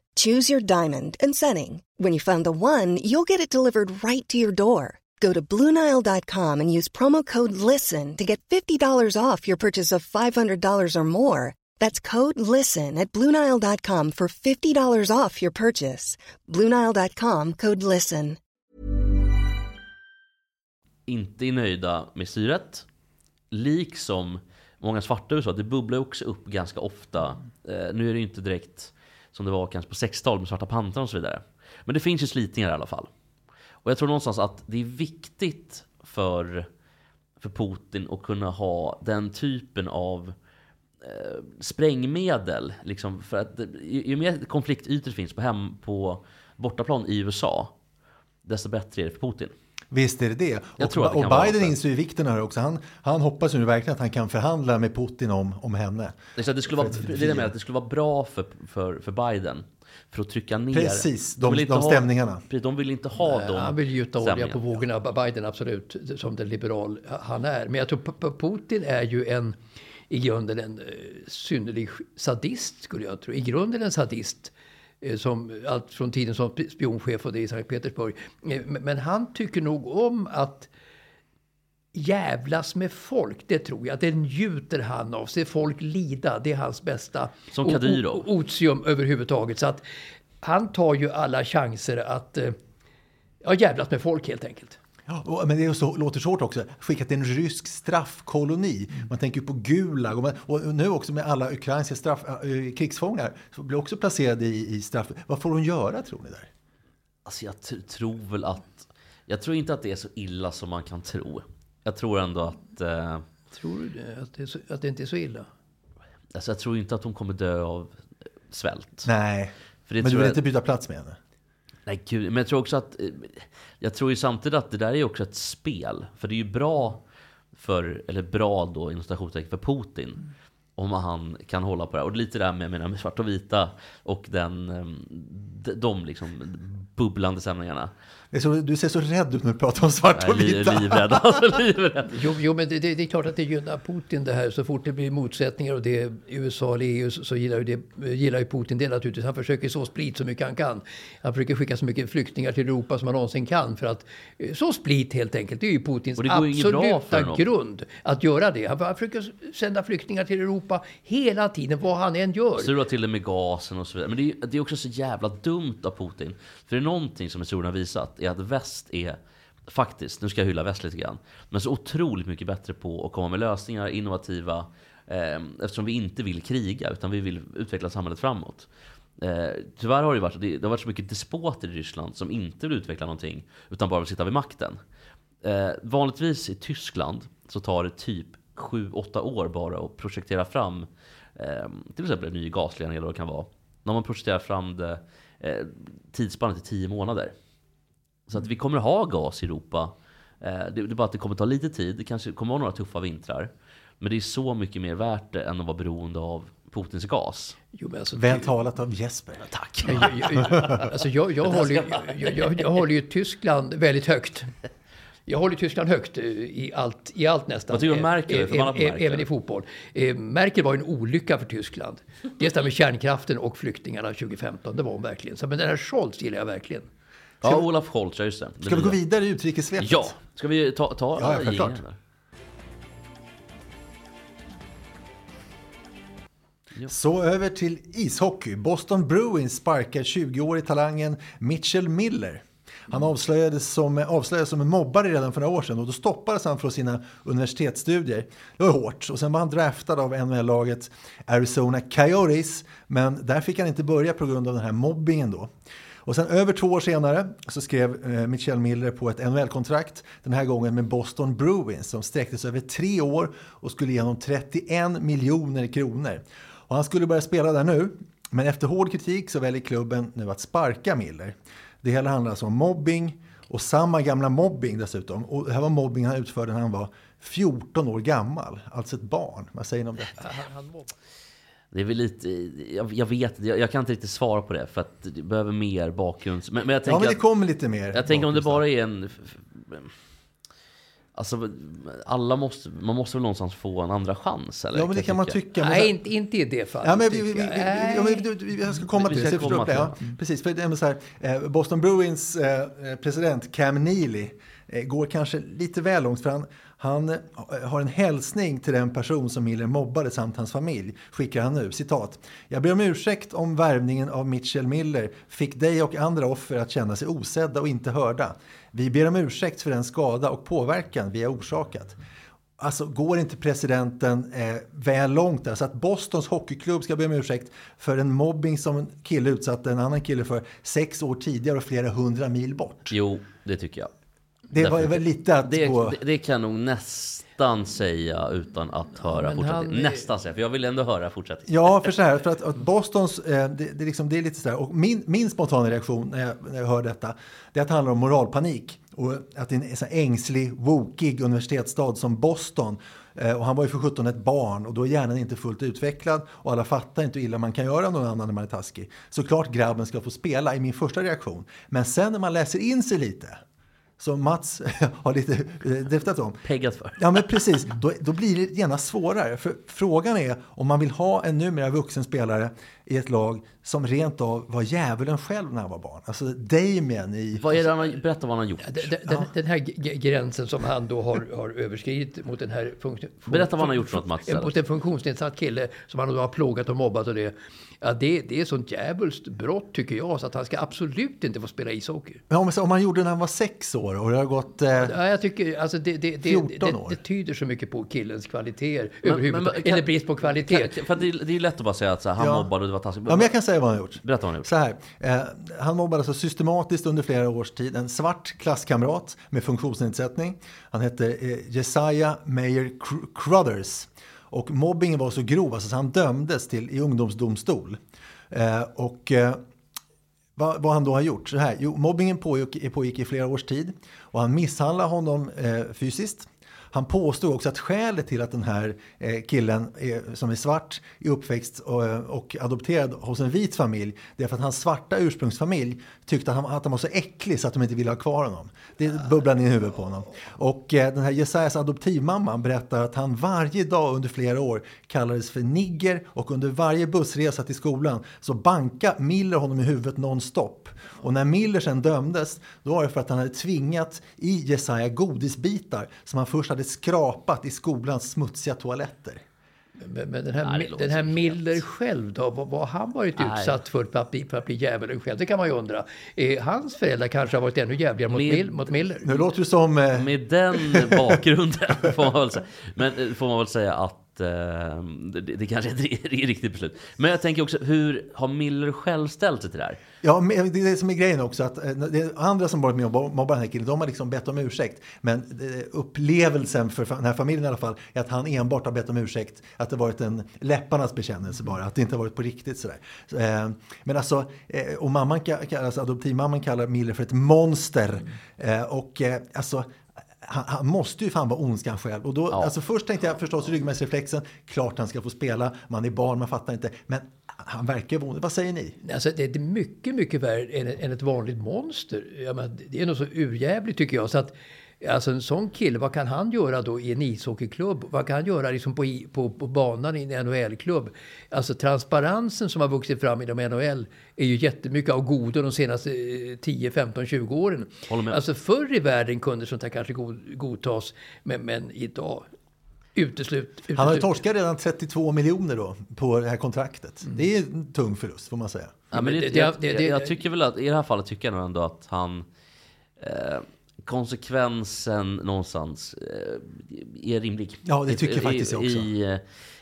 Choose your diamond and setting. When you find the one, you'll get it delivered right to your door. Go to Bluenile.com and use promo code LISTEN to get $50 off your purchase of $500 or more. That's code LISTEN at Bluenile.com for $50 off your purchase. Bluenile.com code LISTEN. inte nöjda med styret. Liksom många svarta USA, det bubblar också upp ganska ofta. Eh, nu är det inte direkt som det var kanske på 60-talet med Svarta pantern och så vidare. Men det finns ju slitningar i alla fall. Och jag tror någonstans att det är viktigt för, för Putin att kunna ha den typen av eh, sprängmedel. Liksom, för att ju, ju mer konfliktytor det finns på, hem, på bortaplan i USA, desto bättre är det för Putin. Visst är det det. Jag och tror att det och kan Biden inser ju vikten av det också. Han, han hoppas ju nu verkligen att han kan förhandla med Putin om, om henne. Det, det, skulle vara, det är menar, att det skulle vara bra för, för, för Biden. För att trycka ner. Precis, de- vill inte de stämningarna. Precis, de vill inte ha Nej, dem. Han vill gjuta olja på vågorna, Biden absolut, som den liberal han är. Men jag tror Putin är ju en, i grunden en eh, synnerlig sadist, skulle jag tro. I grunden en sadist. Eh, Som, allt från tiden som spionchef och det i Sankt Petersburg. Eh, Men han tycker nog om att jävlas med folk, det tror jag. Det njuter han av. Se folk lida, det är hans bästa Som Kadyrov. otium överhuvudtaget. Så att han tar ju alla chanser att eh, ja, jävlas med folk helt enkelt. Men det är så, låter så hårt också. Skickat till en rysk straffkoloni. Man tänker ju på Gulag och, man, och nu också med alla ukrainska straff, äh, krigsfångar så blir också placerade i, i straff. Vad får hon göra tror ni där? Alltså jag tror väl att... Jag tror inte att det är så illa som man kan tro. Jag tror ändå att... Eh, Tror du det? Att det, är så, att det inte är så illa? alltså jag tror inte att hon kommer dö av svält. Nej, För det men du vill jag- inte byta plats med henne? Nej gud, men jag tror också att... Eh, jag tror ju samtidigt att det där är ju också ett spel. För det är ju bra för, eller bra då inom citationstecken för Putin. Om han kan hålla på det här. Och lite det här med, med, svart och vita och den, ehm, de, de liksom bubblande stämningarna. Är så, du ser så rädd ut när du pratar om svart Jag och är vita. livrädd. Alltså, livrädd. Jo, jo men det, det, det är klart att det gynnar Putin det här. Så fort det blir motsättningar och det är USA eller EU så, gillar, ju det, gillar ju Putin det naturligtvis. Han försöker så split så mycket han kan. Han försöker skicka så mycket flyktingar till Europa som han någonsin kan. För att eh, så split helt enkelt. Det är ju Putins Och det går bra absoluta honom. grund att göra det. Han, han försöker sända flyktingar till Europa hela tiden, vad han än gör. Strula till det med gasen och så vidare. Men det är, det är också så jävla dumt av Putin. För det är någonting som historien har visat är att väst är faktiskt, nu ska jag hylla väst lite grann, men så otroligt mycket bättre på att komma med lösningar, innovativa, eh, eftersom vi inte vill kriga utan vi vill utveckla samhället framåt. Eh, tyvärr har det, varit, det, har varit så mycket despoter i Ryssland som inte vill utveckla någonting utan bara vill sitta vid makten. Eh, vanligtvis i Tyskland så tar det typ 7-8 år bara att projektera fram eh, till exempel en ny gasledning eller vad det kan vara. När man projekterar fram det eh, tidsspannet i 10 månader. Så att vi kommer att ha gas i Europa. Eh, det, det är bara att det kommer ta lite tid. Det kanske kommer vara några tuffa vintrar. Men det är så mycket mer värt det än att vara beroende av Putins gas. Jo, men alltså, Väl talat av Jesper. Tack! Jag, jag, jag, alltså jag, jag, håller, ju- jag, jag, jag håller ju Tyskland väldigt högt. Jag håller Tyskland högt eh, i allt, i allt nästan. Vad tycker du om Merkel? Eh, eh, Merkel? Även i fotboll. Merkel var en olycka för Tyskland. Dels med kärnkraften och flyktingarna 2015. Det var hon verkligen. Så, men den här Scholz gillar jag verkligen. Ja, Olaf Scholz, ja just det. Ska vi gå vidare i utrikessvepet? Ja, ska vi ta, ta Ja, ja, självklart. där? Så över till ishockey. Boston Bruins sparkar 20-årig talangen Mitchell Miller. Han avslöjades som, avslöjades som en mobbare redan för några år sedan och då stoppades han från sina universitetsstudier. Det var hårt. Och sen var han draftad av NHL-laget Arizona Coyotes men där fick han inte börja på grund av den här mobbingen då. Och sen över två år senare så skrev eh, Mitchell Miller på ett NHL-kontrakt. Den här gången med Boston Bruins som sträcktes över tre år och skulle ge honom 31 miljoner kronor. Och han skulle börja spela där nu. Men efter hård kritik så väljer klubben nu att sparka Miller. Det hela handlar alltså om mobbing och samma gamla mobbing dessutom. Och det här var mobbing han utförde när han var 14 år gammal. Alltså ett barn. Vad säger ni om detta? Det är väl lite, jag, jag vet jag, jag kan inte riktigt svara på det för att det behöver mer bakgrund. Men, men jag tänker Ja men det kommer lite mer. Jag tänker om det bara är en... Alltså, alla måste, man måste väl någonstans få en andra chans? Eller? Ja men det kan man tycka. Nej, inte, inte i det fallet. Ja, men vi, vi, vi, vi, jag. Nej. ja, men, du- du- jag ska komma till det. jag komma det. Ja, till precis, för det är så här, eh, Boston Bruins eh, president Cam Neely eh, går kanske lite väl långt för han, han eh, har en hälsning till den person som Miller mobbade samt hans familj. Skickar han nu, citat. Jag ber om ursäkt om värvningen av Mitchell Miller fick dig och andra offer att känna sig osedda och inte hörda. Vi ber om ursäkt för den skada och påverkan vi har orsakat. Alltså går inte presidenten eh, väl långt där? Så att Bostons hockeyklubb ska be om ursäkt för en mobbing som en kille utsatte en annan kille för sex år tidigare och flera hundra mil bort. Jo, det tycker jag. Det var Definitivt. väl lite att det, gå... det, det kan jag nog nästan säga utan att höra men fortsättningen. han- Nästan säga, för jag vill ändå höra fortsättningen. Ja, för så här, för att, att Bostons, eh, det, det, är liksom, det är lite så här, och min, min spontana reaktion när jag, när jag hör detta, det är att det handlar om moralpanik. Och att det är en så ängslig, wokig universitetsstad som Boston. Eh, och han var ju för 17 ett barn och då är hjärnan inte fullt utvecklad och alla fattar inte hur illa man kan göra någon annan när man är taskig. Såklart grabben ska få spela i min första reaktion. Men sen när man läser in sig lite, som Mats har lite eh, driftat om, Peggat för. Ja, men precis. Då, då blir det gärna svårare. För frågan är om man vill ha en numera vuxen spelare i ett lag som rent av var djävulen själv när han var barn. Alltså Damien i... Vad är det han har, berätta vad han har gjort. Den, den, den här gränsen som han då har, har överskridit mot den här funktion, Berätta vad han har gjort för något, Mats, Mot en funktionsnedsatt kille som han då har plågat och mobbat och det. Ja, det, det är sånt djävulskt brott tycker jag så att han ska absolut inte få spela ishockey. Men så om man gjorde det när han var sex år och det har gått... Eh, Ja, jag tycker alltså det, det, det, 14 det, år. det tyder så mycket på killens kvaliteter överhuvudtaget. men- kan- Eller brist på kvalitet. Kan, för det, är- det är lätt att bara säga att så här, han Ja. mobbade och det var taskigt. Ja, men jag kan säga vad han har gjort. Berätta vad han har gjort. Så här, eh, han mobbade alltså systematiskt under flera års tid en svart klasskamrat med funktionsnedsättning. Han hette eh, Jesiah Mayer Cr- Cruthers. Och mobbingen var så grov alltså, så han dömdes till i ungdomsdomstol. Eh, och eh, vad, vad han då har gjort? Så här, jo, mobbingen pågick, eh, pågick i flera års tid och han misshandlade honom eh, fysiskt. Han påstod också att skälet till att den här eh, killen är, som är svart är uppväxt och, och adopterad hos en vit familj, det är för att hans svarta ursprungsfamilj tyckte att han, att han var så äcklig så att de inte ville ha kvar honom. Det bubblade ner i huvudet på honom. Och eh, den här Jesajas adoptivmamma berättar att han varje dag under flera år kallades för nigger och under varje bussresa till skolan så banka Miller honom i huvudet nonstop. Och när Miller sen dömdes, då var det för att han hade tvingat i Jesaja godisbitar som han först hade skrapat i skolans smutsiga toaletter. Men, men den här, Nej, den här Miller själv då, vad, vad har han varit Nej. utsatt för för att bli, för att bli djävulen själv? Det kan man ju undra. Eh, hans föräldrar kanske har varit ännu jävligare mot, Mil, mot Miller. Nu låter det som... Eh, Med den bakgrunden får man väl säga, men, eh, får man väl säga att eh, det, det kanske är ett ri- riktigt beslut. Men jag tänker också, hur har Miller själv ställt sig till det här? Ja, men det är det som är grejen också. Att eh, andra som varit med och mobbat den här killen, de har liksom bett om ursäkt. Men eh, upplevelsen för den här familjen i alla fall är att han enbart har bett om ursäkt. Att det varit en läpparnas bekännelse bara, att det inte har varit på riktigt sådär. Så, eh, Men alltså, och mamman, alltså adoptivmamman kallar Miller för ett monster. Och alltså, han, han måste ju fan vara ondskan själv. Och då, Ja. alltså först tänkte jag förstås ryggmärgsreflexen, klart han ska få spela, man är barn, man fattar inte. Men han verkar ond. Vad säger ni? Alltså, det är mycket, mycket värre än, än ett vanligt monster. Jag menar, det är nog så urjävligt tycker jag. Så att, Alltså en sån kille, vad kan han göra då i en ishockeyklubb? Vad kan han göra liksom på, i- på, på banan i en NHL-klubb? Alltså transparensen som har vuxit fram inom NHL är ju jättemycket av godo de senaste eh, 10, 15, 20 åren. Alltså förr i världen kunde sånt här kanske god, godtas, men, men idag uteslut. uteslut. Han har torskat redan 32 miljoner då på det här kontraktet. Mm. Det är en tung förlust får man säga. Ja, men det, det- det- jag, det- jag, jag tycker väl att i det här fallet tycker jag nog ändå att han eh, konsekvensen någonstans eh, är rimlig. Ja, det tycker I- faktiskt jag också. I,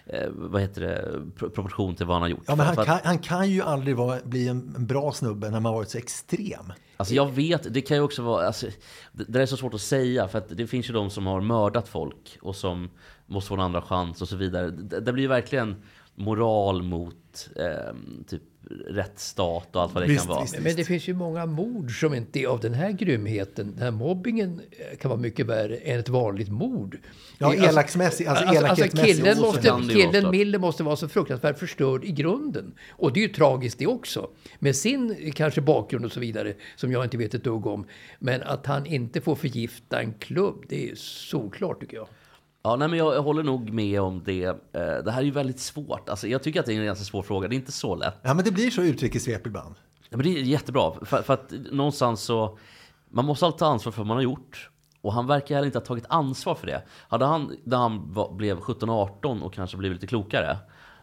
eh, vad heter det, pro- proportion till vad han har gjort. Ja, men han att- kan, han kan ju aldrig vara, bli en, en bra snubbe när man varit så extrem. Alltså jag vet, det kan ju också vara, alltså, det, det är så svårt att säga för att det finns ju de som har mördat folk och som måste få en andra chans och så vidare. Det, det blir ju verkligen moral mot eh, typ rättsstat och allt vad det Visst, kan vara. visst. Men det finns ju många mord som inte är av den här grymheten. Den här mobbingen eh, kan vara mycket värre än ett vanligt mord. Ja, Det är- elaksmässigt, alltså alltså, elakhetsmässigt. killen, så måste, killen. Miller måste vara så fruktansvärt förstörd i grunden. Och det är ju tragiskt det också. Med sin eh, kanske bakgrund och så vidare, som jag inte vet ett dugg om. Men att han inte får förgifta en klubb, det är solklart tycker jag. Ja, nej, men jag, jag håller nog med om det. Eh, det här är ju väldigt svårt. Alltså, jag tycker att det är en ganska svår fråga. Det är inte så lätt. Ja, men det blir så utrikessvep ibland. Ja, men det är jättebra. För, för att någonstans så... Man måste alltid ta ansvar för vad man har gjort. Och han verkar heller inte ha tagit ansvar för det. Hade han, när han var, blev 17-18 och kanske blivit lite klokare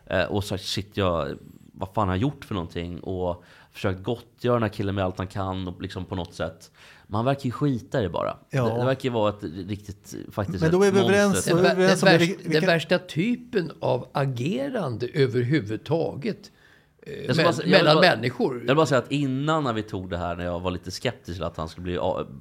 eh, och sagt shit, jag, vad fan har jag gjort för någonting? Och försökt gottgöra den här killen med allt han kan och liksom på något sätt. Men han verkar ju skita i det bara. Ja. Det, det verkar ju vara ett riktigt, faktiskt Men då är vi överens, Den, är vi vär- överens den, det. värsta, den värsta typen av agerande överhuvudtaget eh, Jag mell- bara säga- jag mellan bara- människor. Jag vill bara säga att innan när vi tog det här, när jag var lite skeptisk till att han skulle bli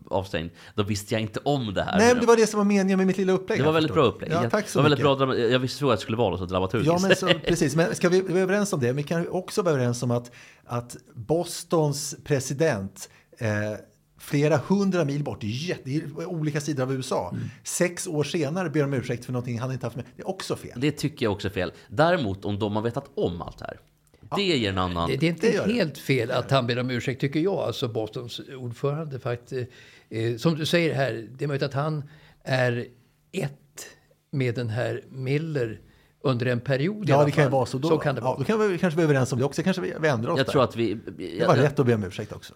avstängd, då visste jag inte om det här. Nej, men det var det som var meningen med mitt lilla upplägg. Det var väldigt förstår bra upplägg. Ja, tack så det var mycket. väldigt bra, jag visste så att det skulle vara så dramaturgiskt. Ja, men så, precis. Men ska vi är överens om det? Men vi kan också vara överens om att, att Bostons president eh, flera hundra mil bort, är olika sidor av USA. Mm. Sex år senare ber om ursäkt för någonting han inte haft med. Det är också fel. Det tycker jag också är fel. Däremot om de har vetat om allt det här, det ger en annan... Det, det är inte Det gör det. helt fel att han ber om ursäkt, tycker jag. Alltså Bostons ordförande faktiskt. Eh, som du säger här, det är möjligt att han är ett med den här Miller under en period i Ja, det kan ju vara så. Då, så kan det ja, vara. då kan vi kanske vara överens om det också. Kanske vi, vi ändrar oss jag där. tror att vi... Det var rätt att be om ursäkt också.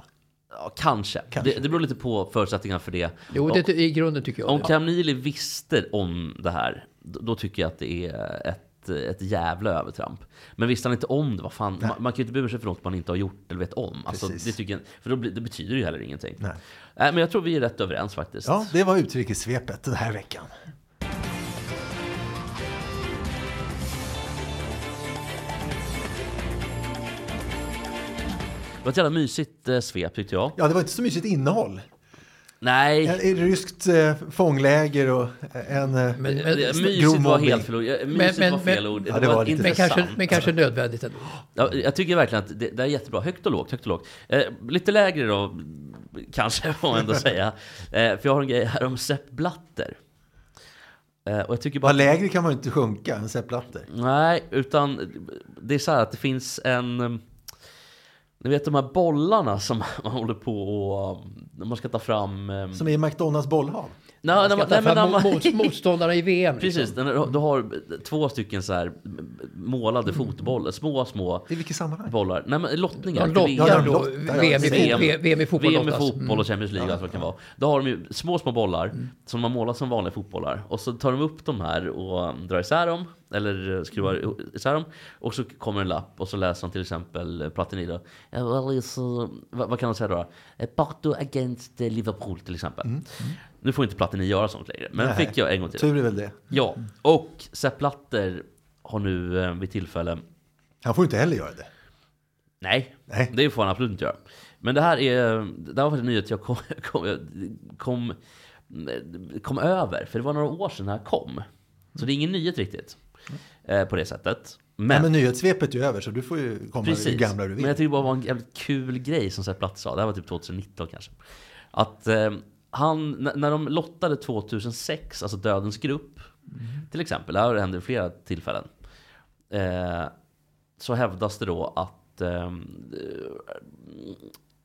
Ja, kanske. Kanske. Det, det beror lite på förutsättningarna för det. Jo, det, i grunden tycker jag Om. Cam Neely visste om det här, då, tycker jag att det är ett, ett jävla övertramp. Men visste han inte om det, vad fan, man, man kan ju inte bry sig för något man inte har gjort eller vet om. Alltså, det, tycker jag, för då blir, det betyder ju heller ingenting. Nej. Nej, men jag tror vi är rätt överens faktiskt. Ja, det var utrikessvepet den här veckan. Det var ett jävla mysigt eh, svep tyckte jag. Ja, det var inte så mysigt innehåll. Nej, Ett ryskt eh, fångläger och en eh, Men- men- grov mysigt var helt fel ord. Ja, Mysigt men- var fel men- ord. Ja, det var lite- Men intressant. kanske, men kanske nödvändigt ändå. Ja, jag tycker verkligen att det, det är jättebra. Högt och lågt, högt och lågt. Eh, lite lägre då, kanske får man ändå säga. Eh, för jag har en grej här om Sepp Blatter. Eh, och jag tycker bara... Vad lägre kan man ju inte sjunka än Sepp Blatter. Nej, utan det är så här att det finns en... um, Ni vet de här bollarna som man håller på och... När man ska ta fram... um, Som är i McDonalds bollhav. nej, när Ska man- ta nej, men fram man- mot, motståndarna i VM. liksom. Precis, när du har två stycken så här målade fotbollar, små, små I vilket sammanhang? bollar. Nej men lottningar. Ja, VM. ja, då. VM, VM. fotboll, VM i fotboll. VM i lottas. fotboll och Champions League och allt vad det kan vara. Då har de ju små, små bollar som man målar som vanliga fotbollar. Och så tar de upp de här och drar isär dem. Eller skruvar isär dem. Och så kommer en lapp och så läser de till exempel Platini då. "Eh, well, vad, vad kan de säga då? Eh, Porto against eh, Liverpool till exempel. Nu får inte Platini göra sånt längre. Men Nej. fick jag en gång till. Tur är väl det. Ja, och Sepp Blatter har nu eh, vid tillfälle Han får inte heller göra det. Nej, Nej. det får han absolut inte göra. Men det här är, det här var en nyhet jag kom, kom, kom, kom över, för det var några år sedan det här kom. Så det är ingen nyhet riktigt. Eh, på det sättet. Men, Men, men nyhetssvepet är ju över så du får ju komma hur precis. gamla du vill. Men jag tycker bara det var en jävligt kul grej som Sepp Blatter sa. Det här var typ 2019 kanske. Att eh, han, när de lottade 2006, alltså Dödens grupp, till exempel, det här hände vid flera tillfällen. Eh, så hävdas det då att, ehm,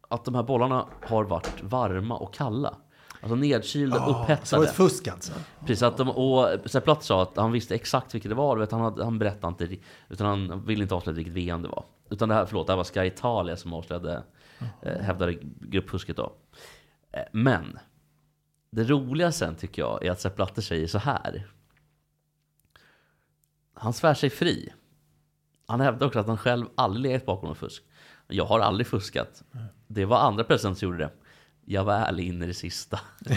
att de här bollarna har varit varma och kalla. Alltså nedkylda, Ja, så det var ett fusk alltså? Precis, att de, och Sepp Blatter sa att han visste exakt vilket det var. Vet, han, hade, han berättade inte, utan han ville inte avslöja vilket VM det var. Utan det här, förlåt, det här var Sky Italia som avslöjade, eh, hävdade gruppfusket då. Eh, men, det roliga sen tycker jag är att Sepp Blatter säger så här. Han svär sig fri. Han hävdar också att han själv aldrig legat bakom något fusk. Jag har aldrig fuskat. Det var andra presidenter som gjorde det. Jag var ärlig in i det sista.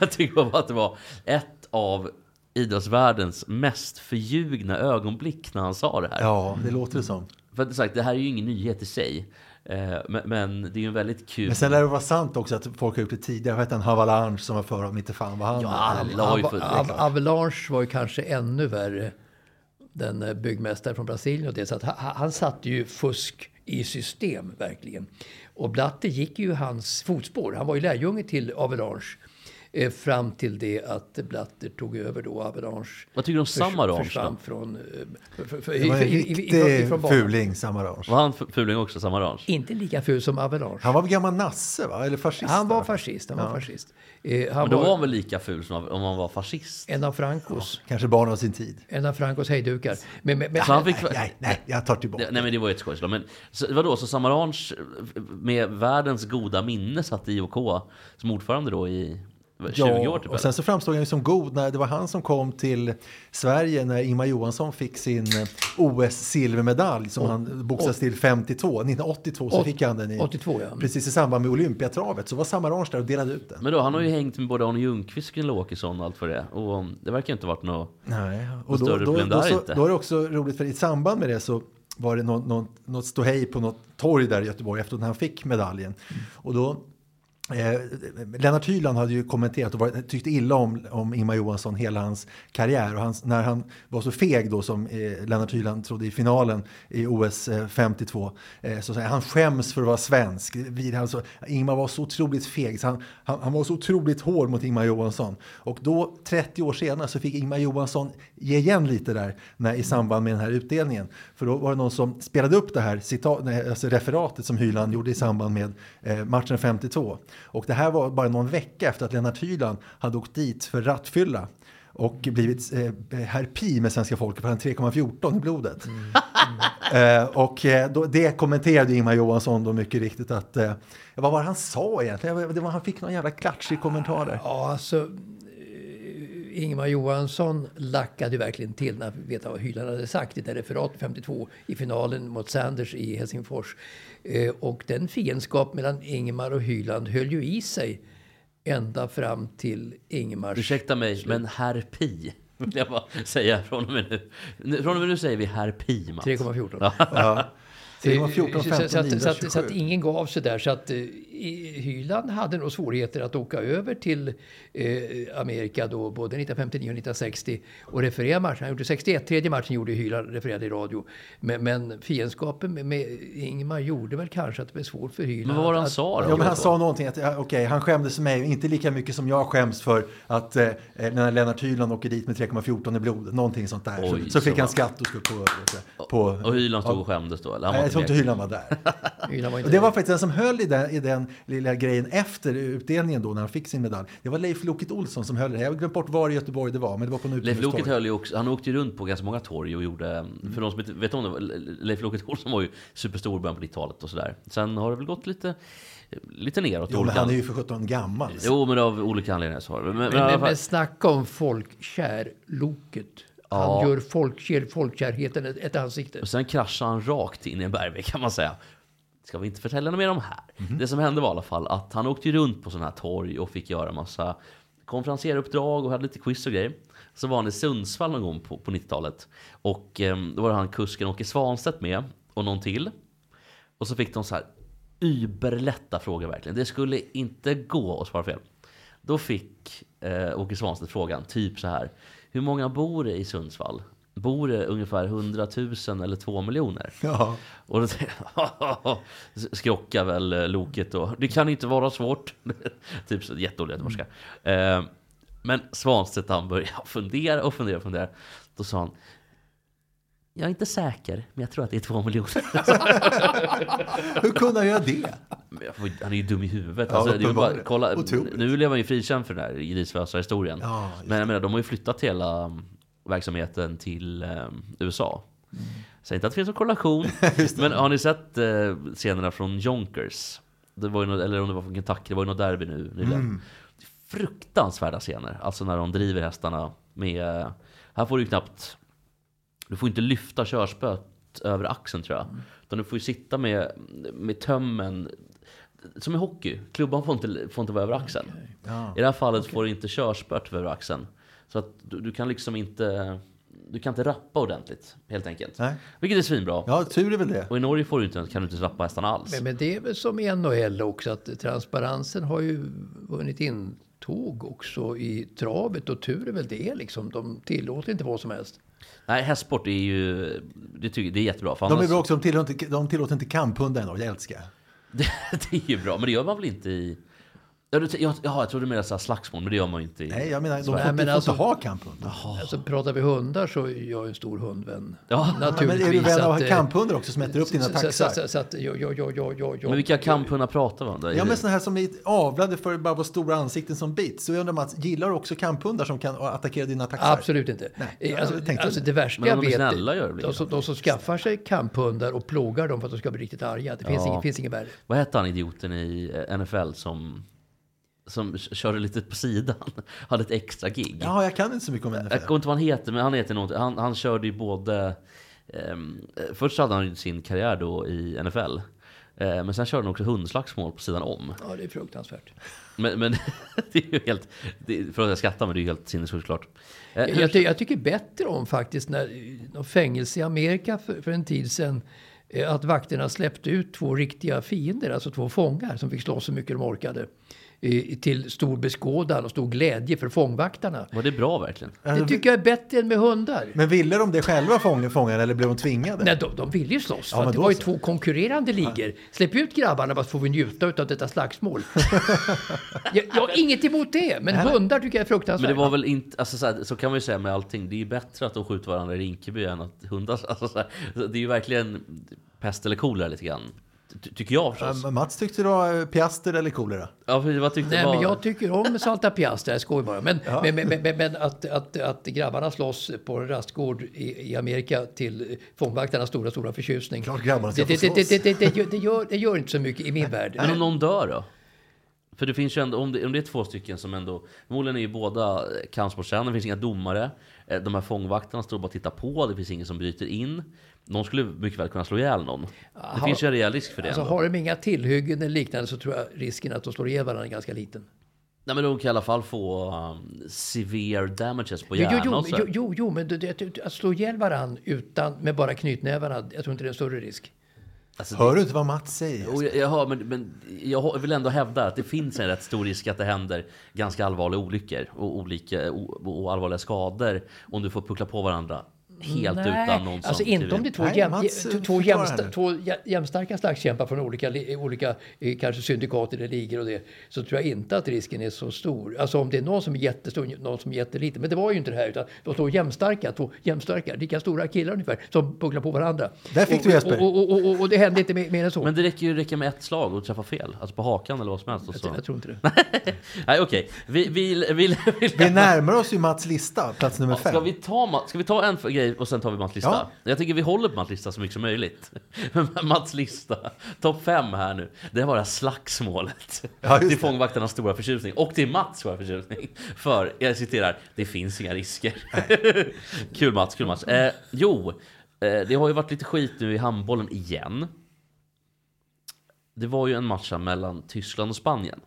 jag tycker bara att det var ett av idrottsvärldens mest förljugna ögonblick när han sa det här. Ja, det låter det som. För att sagt, det här är ju ingen nyhet i sig. Eh, Men, men det är ju en väldigt kul... Men sen lär det vara sant också att folk har gjort det tidigare. Jag vet en Havalanche som var före honom, inte fan vad han Ja, alla har ju av, Avalanche var ju kanske ännu värre. Den eh, byggmästare från Brasilien och det. Så att han, han satte ju fusk i system verkligen. Och Blatte gick ju i hans fotspår. Han var ju lärjunge till Avelange. Eh, fram till det att Blatter tog över då Avalanche. Vad tycker du om Samaranch Försvann då? från... eh, för- för- Det var en riktig fuling, Samaranch. Var han fuling också, Samaranch? Inte lika ful som Avalanche. Han var väl gammal nasse, va? Eller fascist? Han var va? fascist. Han var Ja. fascist. Eh, han Men då var var han väl lika ful som om han var fascist? en av Francos. Kanske barn av sin tid. En av Francos hejdukar. Men, men, men, han fick... Nej, nej, nej, jag tar tillbaka. Nej men det var ju ett skojslag. Men så, vadå, så Samaranch med världens goda minne satt i IOK som ordförande då i 20 år typ? och sen så framstod han ju som god när det var han som kom till Sverige när Ingmar Johansson fick sin eh, OS-silvermedalj som han boxades till 52. 1982 så Åt- fick han den i, 82, ja. precis i samband med Olympiatravet. Så var Samaranch där och delade ut den. Men då, han har ju hängt med både Arne Ljungqvist och Gunilla Åkesson och allt för det. Och det verkar inte varit något... Nej, och då, större då, problem då, där så, inte. då är det också roligt för i samband med det så var det något, något, något ståhej på något torg där i Göteborg efter att han fick medaljen. Och då Eh, Lennart Hyland hade ju kommenterat och varit, tyckte illa om, om Ingmar Johansson hela hans karriär. Och hans, när han var så feg då som eh, Lennart Hyland trodde i finalen i OS eh, 52 eh, så säger han skäms för att vara svensk. Vi, alltså, Ingmar var så otroligt feg så han, han, han var så otroligt hård mot Ingmar Johansson. Och då 30 år senare så fick Ingmar Johansson ge igen lite där när, i samband med den här utdelningen. För då var det någon som spelade upp det här citat, alltså referatet som Hyland gjorde i samband med eh, matchen 52. Och det här var bara någon vecka efter att Lennart Hyland hade åkt dit för rattfylla och blivit eh, herr Pi med svenska folket för han 3,14 i blodet. Eh, och eh, då, det kommenterade Ingmar Johansson då mycket riktigt att, eh, vad var det han sa egentligen? Det var, han fick någon jävla klatschig kommentar där. Ja, alltså eh, Ingemar Johansson lackade verkligen till när han veta vad Hyland hade sagt i det referatet 52 i finalen mot Sanders i Helsingfors. Eh, och den fiendskap mellan Ingemar och Hyland höll ju i sig ända fram till Ingemars... Ursäkta mig, men herr Pi. Vill jag bara säga från och med nu. Från och med nu säger vi herr Pi, Mats. 3,14. Ja. Det var 14, Så- så, 15, att, 9, så, att, så 27. att ingen gav sig där. Så att eh, i- Hyland hade nog svårigheter att åka över till eh, Amerika då, både 1959 och 1960 och referera matchen. Han gjorde 61, tredje matchen gjorde Hyland, refererade i radio. Men, men fiendskapen med, med Ingmar gjorde väl kanske att det blev svårt för Hyland. Men vad var han att- sa då? Ja, men han sa någonting att okej, han skämdes för mig, inte lika mycket som jag skäms för att eh, när Lennart Hyland åker dit med 3,14 i blodet, någonting sånt där. Oj, så, så fick så han skatt och skulle på... på Och Hyland stod och skämdes då? Eller? Han Nej, var jag tror inte. Hyland var där. Hyland var inte Och det var faktiskt den som höll i den, i den lilla grejen efter utdelningen då när han fick sin medalj. Det var Leif Loket Olsson som höll det. Jag har glömt bort var i Göteborg det var, men det var på en Leif. Loket höll ju också, han åkte ju runt på ganska många torg och gjorde, för de som inte vet om det, Leif Loket Olsson var ju superstor i början på 90-talet och sådär. Sen har det väl gått lite, lite neråt. Jo, men han är ju för 17 gammal. Jo, men av olika anledningar så har det. Men, men, Men, men, fall- men snacka om folkkär, Loket. Han Ja. gör folkkär, folkkärheten ett, ett ansikte. Och sen kraschade han rakt in i en bergvägg kan man säga. Ska vi inte förtälla något mer om här? Mhm. Det som hände var i alla fall att han åkte runt på sådana här torg och fick göra massa konferenseruppdrag och hade lite quiz och grejer. Så var han i Sundsvall någon gång på, på 90-talet. Och eh, då var han kusken Åke Svanstedt med och någon till. Och så fick de så här überlätta frågor verkligen. Det skulle inte gå att svara fel. Då fick eh, Åke Svanstedt frågan, typ så här. Hur många bor det i Sundsvall? Bor det ungefär 100 000 eller 2 miljoner? Ja. Och då skrockar väl eh, Loket då. Det kan inte vara svårt. typ så jättedålig göteborgska. Eh, men Svanstedt han började fundera och fundera och fundera. Då sa han Jag är inte säker, men jag tror att det är två miljoner. Hur kunde han göra det? Han är ju dum i huvudet. Ja, Alltså, ju bara, kolla, nu blev han ju frikänd för den här grisvösa historien. Ja, Men jag menar, de har ju flyttat hela um, verksamheten till um, USA. Mm. Säg inte att det finns någon korrelation. men har ni sett uh, scenerna från Jonkers? Det var ju något, eller om det var från Kentucky, det var ju något derby nu nyligen. Mm. Fruktansvärda scener. Alltså när de driver hästarna med... Här får du ju knappt... Du får inte lyfta körspöet över axeln tror jag. Utan du får ju sitta med, med tömmen som i hockey, klubban får inte, får inte vara över axeln. Ja. I det här fallet får du inte körspöet över axeln. Så att du, du kan liksom inte... Du kan inte rappa ordentligt, helt enkelt. Nej. Vilket är svinbra. Ja, tur är väl det. Och i Norge får du inte, kan du inte rappa hästarna alls. Men, men det är väl som i NHL också att transparensen har ju vunnit intåg också i travet och tur är väl det liksom. De tillåter inte vad som helst. Nej, hästsport är ju... Det, tycker, det är jättebra. För De är bra också, de tillåter, inte- de tillåter inte kamphundar ändå, det älskar jag. Det, det är ju bra, men det gör man väl inte i... Ja, du, jag, jaha, jag trodde du menade slagsmål, men det gör man ju inte i... Nej, jag menar, de får, Nej, men får alltså- inte ha kamphundar. Alltså pratar vi hundar så är jag en stor hundvän. Ja, Men är du Naturligtvis. vän av att, kamphundar också som äter upp dina taxar? Så, så, så att, ja, ja, ja, ja, ja, ja. Men vilka kamphundar pratar vi om? då? Ja, men sådana här som är avlade för bara vara stora ansikten som bits. Så jag undrar Mats, gillar du också kamphundar som kan attackera dina taxar? Absolut inte. Nej, Eh, jag alltså, alltså det. värsta Men jag vet, snälla gör det de, som, de som skaffar sig kamphundar och plågar dem för att de ska bli riktigt arga. Det finns, Ja. inget, finns inget värre. Vad hette han idioten i NFL som, som körde lite på sidan? Hade ett extra gig. Ja, jag kan inte så mycket om Jag NFL. kommer inte vad han heter, men han heter något. Han, han körde ju både... eh, först hade han sin karriär då i NFL. Eh, men sen körde han också hundslagsmål på sidan om. Ja, det är fruktansvärt. Men, men det är ju helt... Det, för att jag skrattar, men det är ju helt sinnessjukt klart. Eh, Jag, jag, ty- jag tycker bättre om faktiskt när fängelse i Amerika för, för en tid sedan eh, att vakterna släppte ut två riktiga fiender, alltså två fångar som fick slåss så mycket de orkade. Till stor beskådan och stor glädje för fångvaktarna. Var det bra verkligen? Det tycker jag är bättre än med hundar. Men ville de det själva, fångarna, eller blev de tvingade? Nej, de, de ville ju slåss. Ja, det var ju så. två konkurrerande ligor. Släpp ut grabbarna bara så får vi njuta av detta slagsmål. jag, jag har inget emot det, men hundar tycker jag är fruktansvärt. Men det var väl inte, alltså så, här, så kan man ju säga med allting. Det är ju bättre att de skjuter varandra i Rinkeby än att hundar... Alltså så här, det är ju verkligen pest eller kolera lite grann. Ty, tycker jag förstås. Ja, Mats tyckte det var eh, piaster eller kolera? Ja, vad tyckte Nej, var... men jag tycker om Salta Piastra, jag skojar bara. Men, men, men, men, men, men att, att, att grabbarna slåss på en rastgård i, i Amerika till fångvaktarnas stora, stora förtjusning. Klart grabbarna ska det, få slåss. det, det, det, gör, det gör inte så mycket i min värld. Men om någon dör då? För det finns ju ändå, om det, om det är två stycken som ändå, förmodligen är ju båda kampsportstjärnor, det finns inga domare. Eh, De här fångvaktarna står bara och tittar på, det finns ingen som bryter in. Någon skulle mycket väl kunna slå ihjäl någon. Det Aha. finns ju en rejäl risk för det Alltså, ändå. har de inga tillhyggen eller liknande så tror jag risken att de slår ihjäl varandra är ganska liten. Nej men de kan i alla fall få um, severe damages på hjärnan jo, jo, jo, jo, jo, men det, det, att slå ihjäl varandra utan, med bara knytnävarna, jag tror inte det är en större risk. Alltså, Hör du inte vad Mats säger? Och jag, jag, hör, men, men jag vill ändå hävda att det finns en rätt stor risk att det händer ganska allvarliga olyckor och, olika, och, och allvarliga skador om du får puckla på varandra helt utan någon alltså inte om det är två, Nej, jäm, Mats, två, jämsta, två jä- jämnstarka slagskämpar från olika, li- olika eh, kanske syndikat eller ligor och det, så tror jag inte att risken är så stor. Alltså om det är någon som är jättestor, någon som är jätteliten. Men det var ju inte det här, utan de två jämnstarka, två jämnstarka, lika stora killar ungefär, som pucklar på varandra. Där fick och, du, Jesper. Och, och, och, och, och det hände inte mer, mer än så. Men det räcker ju räcka med ett slag och träffa fel. Alltså på hakan eller vad som helst. Och så. jag, jag tror inte det. Nej okej, vi, vi, vi, vi, Vi närmar oss ju Mats lista, plats nummer Ja, fem. Ska vi, ta, ska vi ta en för- grej och sen tar vi Mats lista? Ja. Jag tycker vi håller på Mats lista så mycket som möjligt. Mats lista, topp fem här nu. Det var det här slagsmålet. Ja, till fångvaktarnas stora förtjusning. Och till Mats stora förtjusning. För, jag citerar, det finns inga risker. kul Mats, kul Mats. Eh, jo, eh, det har ju varit lite skit nu i handbollen igen. Det var ju en match mellan Tyskland och Spanien.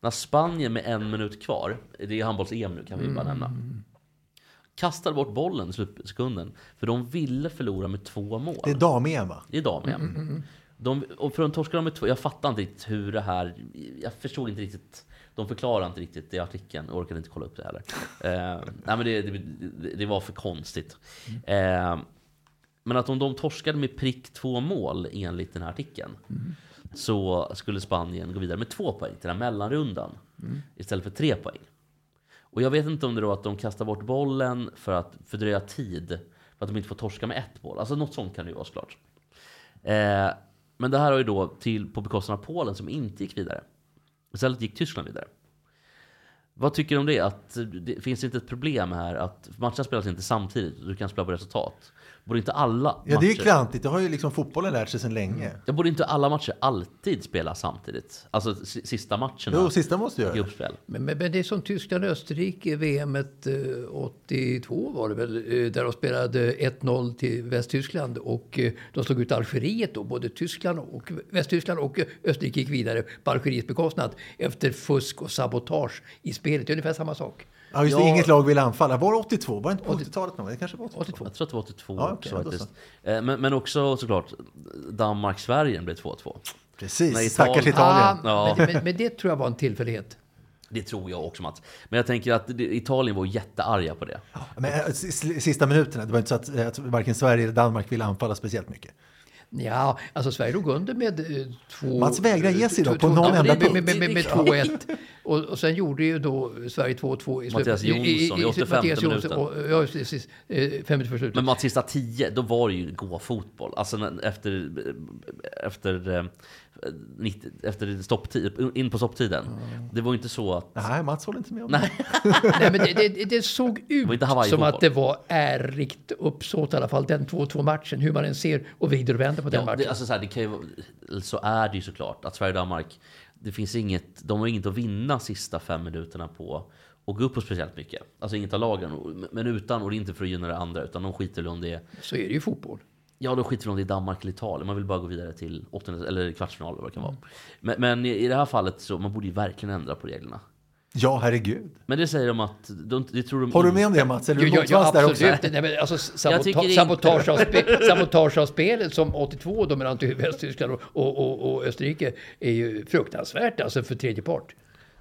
När Spanien med en minut kvar, det är handbolls-EM nu kan vi bara nämna. Kastade bort bollen i slutsekunden. För de ville förlora med två mål. Det är dam-EM va? Det är dam de, Och för de torskade de med två, jag fattar inte riktigt hur det här, jag förstod inte riktigt. De förklarar inte riktigt det i artikeln, jag orkade inte kolla upp det heller. Eh, nej men det, det, det, det var för konstigt. Eh, men att om de torskade med prick två mål enligt den här artikeln. Så skulle Spanien gå vidare med två poäng till den här mellanrundan. Istället för tre poäng. Och jag vet inte om det då att de kastar bort bollen för att fördröja tid. För att de inte får torska med ett mål. Alltså något sånt kan det ju vara såklart. Eh, Men det här har ju då till på bekostnad av Polen som inte gick vidare. Istället gick Tyskland vidare. Vad tycker du om det? Att eh, det finns det inte ett problem här att matcherna spelas inte samtidigt och du kan spela på resultat? Borde inte alla Ja, det är ju matcher- klantigt. Det har ju liksom fotbollen lärt sig sedan länge. Jag borde inte alla matcher alltid spela samtidigt? Alltså s- sista matcherna Jo, sista måste göra i det. uppspel. Men, men, men det är som Tyskland-Österrike, VM eh, 82 var det väl, eh, där de spelade 1-0 till Västtyskland och eh, de slog ut Algeriet då. Både Tyskland och Västtyskland och eh, Österrike gick vidare på Algeriets bekostnad efter fusk och sabotage i spelet. Det är ungefär samma sak. Ja, just det. Ja. Inget lag vill anfalla. Var det 82? Var det inte på 80-talet? någon gång? Det kanske var 82. 82. Jag tror att det var 82 Ja, också okej, då faktiskt. Eh, Men, men också såklart Danmark-Sverige blev 2-2. Precis. Nej, Stackars Italien. Italien. Ah, Ja. men, men, men det tror jag var en tillfällighet. Det tror jag också Mats. Men jag tänker att Italien var jättearga på det. Men äh, s- sista minuterna, det var inte så att, att varken Sverige eller Danmark ville anfalla speciellt mycket. Ja, alltså Sverige låg under med eh, två... Mats vägrar ge sig då på någon ja, enda med, punkt. med, med, med, med 2-1. Och, och sen gjorde ju då Sverige 2-2 i slutet. Mattias Jonsson i 85 Mattias Jonsson, minuten. och- Ja, just det, precis. Eh, Fem minuter för slutet. Men Mats, sista 10, då var det ju gå fotboll. Alltså efter, efter, eh, 90, efter stopptid, in på stopptiden. Det var ju inte så att... Nej, Mats håller inte med om Nej. Nej, men det, det, det såg ut Hawaii-fotboll. som att det var ärligt uppsåt i alla fall, den 2-2 matchen. Hur man än ser och vrider och vänder på den Ja, matchen. det, alltså så, här, det kan ju, så är det ju såklart att Sverige och Danmark, det finns inget, de har inget att vinna sista fem minuterna på och gå upp på speciellt mycket. Alltså inget av lagen, men utan, och det är inte för att gynna det andra, utan de skiter väl om det är Så är det ju i fotboll. Ja, de skiter väl om det är Danmark eller Italien. Man vill bara gå vidare till åttonde, eller kvartsfinal eller vad det kan Mm. vara. Men, men i det här fallet så man borde ju verkligen ändra på reglerna. Ja, herregud. Men det säger de att, de, det tror de Håller du med om det Mats? Eller är Jo, du där också? absolut. Nej, men alltså, sabota- sabotage, av spe, sabotage av spelet som 82 då mellan Västtyskland och, och, och, och Österrike är ju fruktansvärt alltså för tredje part.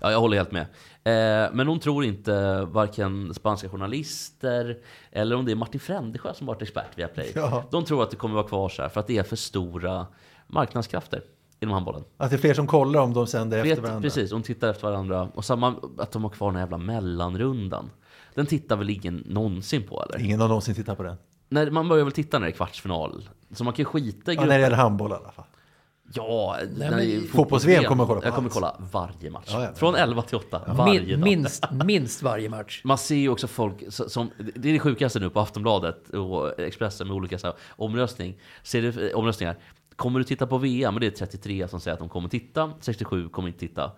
Ja, jag håller helt med. Eh, men hon tror inte varken spanska journalister eller om det är Martin Frändesjö som varit expert via Play. Ja. De tror att det kommer vara kvar så här för att det är för stora marknadskrafter inom handbollen. Att det är fler som kollar om de sänder efter Vet, varandra. precis, de tittar efter varandra. Och samma, att de har kvar den här jävla mellanrundan. Den tittar väl ingen någonsin på eller? Ingen har någonsin tittat på den. När, man börjar väl titta när det är kvartsfinal. Så man kan skita i Ja, när det gäller handboll i alla fall. Ja, men- Fotbolls-VM kommer jag kolla på Jag kommer kolla varje match. Ja, ja. Från 11 till 8, varje dag. minst, minst varje match. Man ser ju också folk som, det är det sjukaste nu på Aftonbladet och Expressen med olika så här, omröstning, ser du, eh, omröstningar. Kommer du titta på VM? Och det är 33 som säger att de kommer titta, 67 kommer inte titta.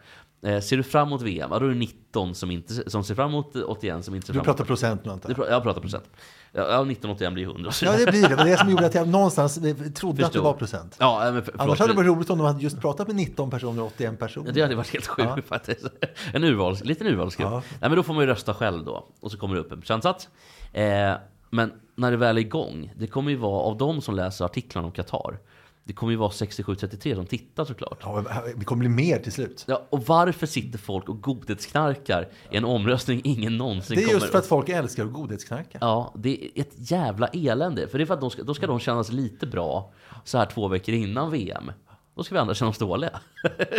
Eh, ser du fram emot VM? Ja, då är det 19 som, inte, som ser fram emot 81 som inte ser Du fram pratar emot procent nu antar Du jag. Jag pratar procent. Ja, ja, 19 81 blir 100. så Ja, det blir det. Det var det som gjorde att jag någonstans trodde att det Förstod. var procent. Ja, men för, förlåt, Annars hade det varit roligt om de hade just pratat med 19 personer och 81 personer. Ja, det hade varit helt sjukt Ja. faktiskt. En urvals, liten urvalsgrupp. Ja. Nej, men då får man ju rösta själv då. Och så kommer det upp en procentsats. Eh, men när det väl är igång, det kommer ju vara av de som läser artiklarna om Qatar. Det kommer ju vara 67-33 som tittar såklart. Ja, det kommer bli mer till slut. Ja, och varför sitter folk och godhetsknarkar i en omröstning ingen någonsin Det är kommer just för att folk älskar att godhetsknarka. Ja, det är ett jävla elände. För det är för att de ska, då ska de kännas lite bra så här två veckor innan VM. Då ska vi andra känna oss dåliga.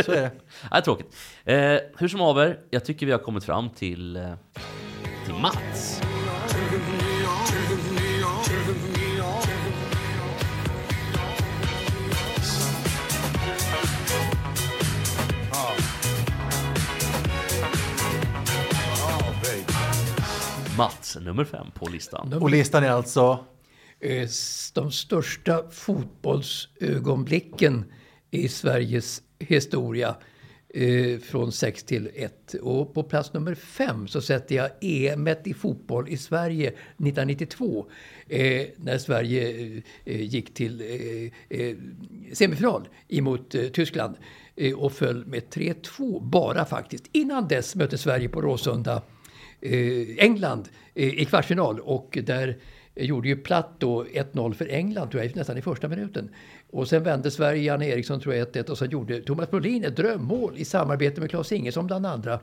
Så är det. Nej, tråkigt. Eh, hur som haver, jag tycker vi har kommit fram till, eh, till Mats. Mats, nummer fem på listan. Och listan är alltså... Eh, De största fotbollsögonblicken i Sveriges historia eh, från 6 till 1. Och på plats nummer 5 så sätter jag EM i fotboll i Sverige 1992. Eh, när Sverige eh, gick till eh, semifinal emot Tyskland och föll med 3-2 bara faktiskt. Innan dess mötte Sverige på Råsunda Eh, England eh, i kvartsfinal och där gjorde ju platt då 1-0 för England tror jag nästan i första minuten. Och sen vände Sverige, Janne Eriksson tror jag 1-1 och sen gjorde Thomas Brolin ett drömmål i samarbete med Claes Ingesson bland andra.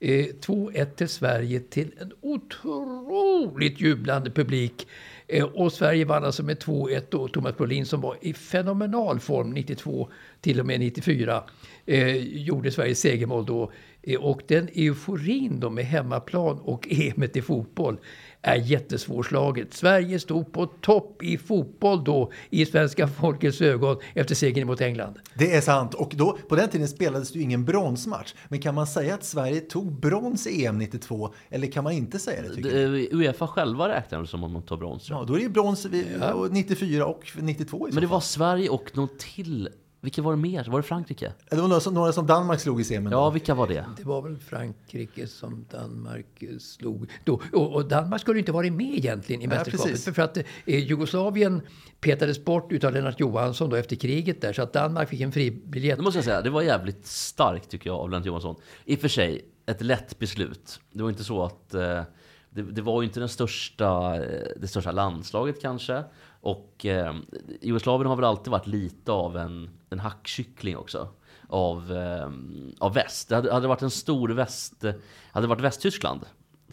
Eh, 2-1 till Sverige till en otroligt jublande publik. Eh, och Sverige vann alltså med 2-1 då. Thomas Brolin som var i fenomenal form 92 till och med 94 eh, gjorde Sveriges segermål då. Eh, och den euforin då med hemmaplan och EM i fotboll är jättesvårslaget. Sverige stod på topp i fotboll då i svenska folkets ögon efter segern mot England. Det är sant. Och då, på den tiden spelades det ju ingen bronsmatch. Men kan man säga att Sverige tog brons i EM 92? Eller kan man inte säga det? Tycker du? Det- Uefa själva räknar det som om de tar brons. Ja, då är det ju brons vid, och 94 och 92 i så Men det fall. var Sverige och någon till. Vilka var det mer? Var det Frankrike? Det var några som, några som Danmark slog i semin. Ja, vilka var det? Det var väl Frankrike som Danmark eh, slog. Då, och, och Danmark skulle inte varit med egentligen i mästerskapet. För, för att eh, Jugoslavien petades bort utav Lennart Johansson då efter kriget där. Så att Danmark fick en fribiljett. Det måste jag säga, det var jävligt starkt tycker jag av Lennart Johansson. I och för sig, ett lätt beslut. Det var inte så att... Eh, det, det var ju inte den största, eh, det största landslaget kanske. Och eh, Jugoslavien har väl alltid varit lite av en, en hackkyckling också. Av, eh, av väst. Det hade, hade varit en stor väst... Hade det varit Västtyskland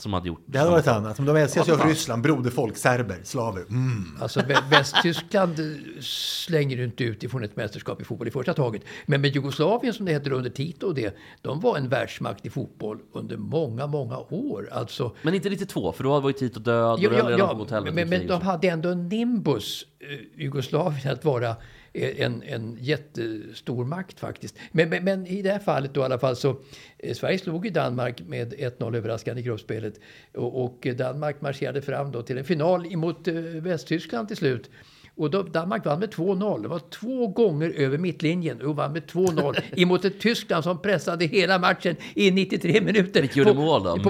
som hade gjort... Det hade varit annat. Men de älskas ju av. Ryssland, broderfolk, serber, slaver. Mm. Alltså Vä- Västtyskland slänger du inte ut ifrån ett mästerskap i fotboll i första taget. Men med Jugoslavien som det hette under Tito och det, de var en världsmakt i fotboll under många, många år. Alltså, Men inte 92, för då var ju Tito död och Ja, ja, ja, men, men de hade ändå en nimbus, eh, Jugoslavien, att vara Eh, en, en jättestor makt faktiskt. Men, men, men i det här fallet då i alla fall så, eh, Sverige slog ju Danmark med 1-0 överraskande i gruppspelet. Och, och Danmark marscherade fram då till en final emot eh, Västtyskland till slut. Och då, Danmark vann med 2-0. Det var två gånger över mittlinjen och vann med 2-0 emot ett Tyskland som pressade hela matchen i 93 minuter. Vilka gjorde På- mål då? på- på-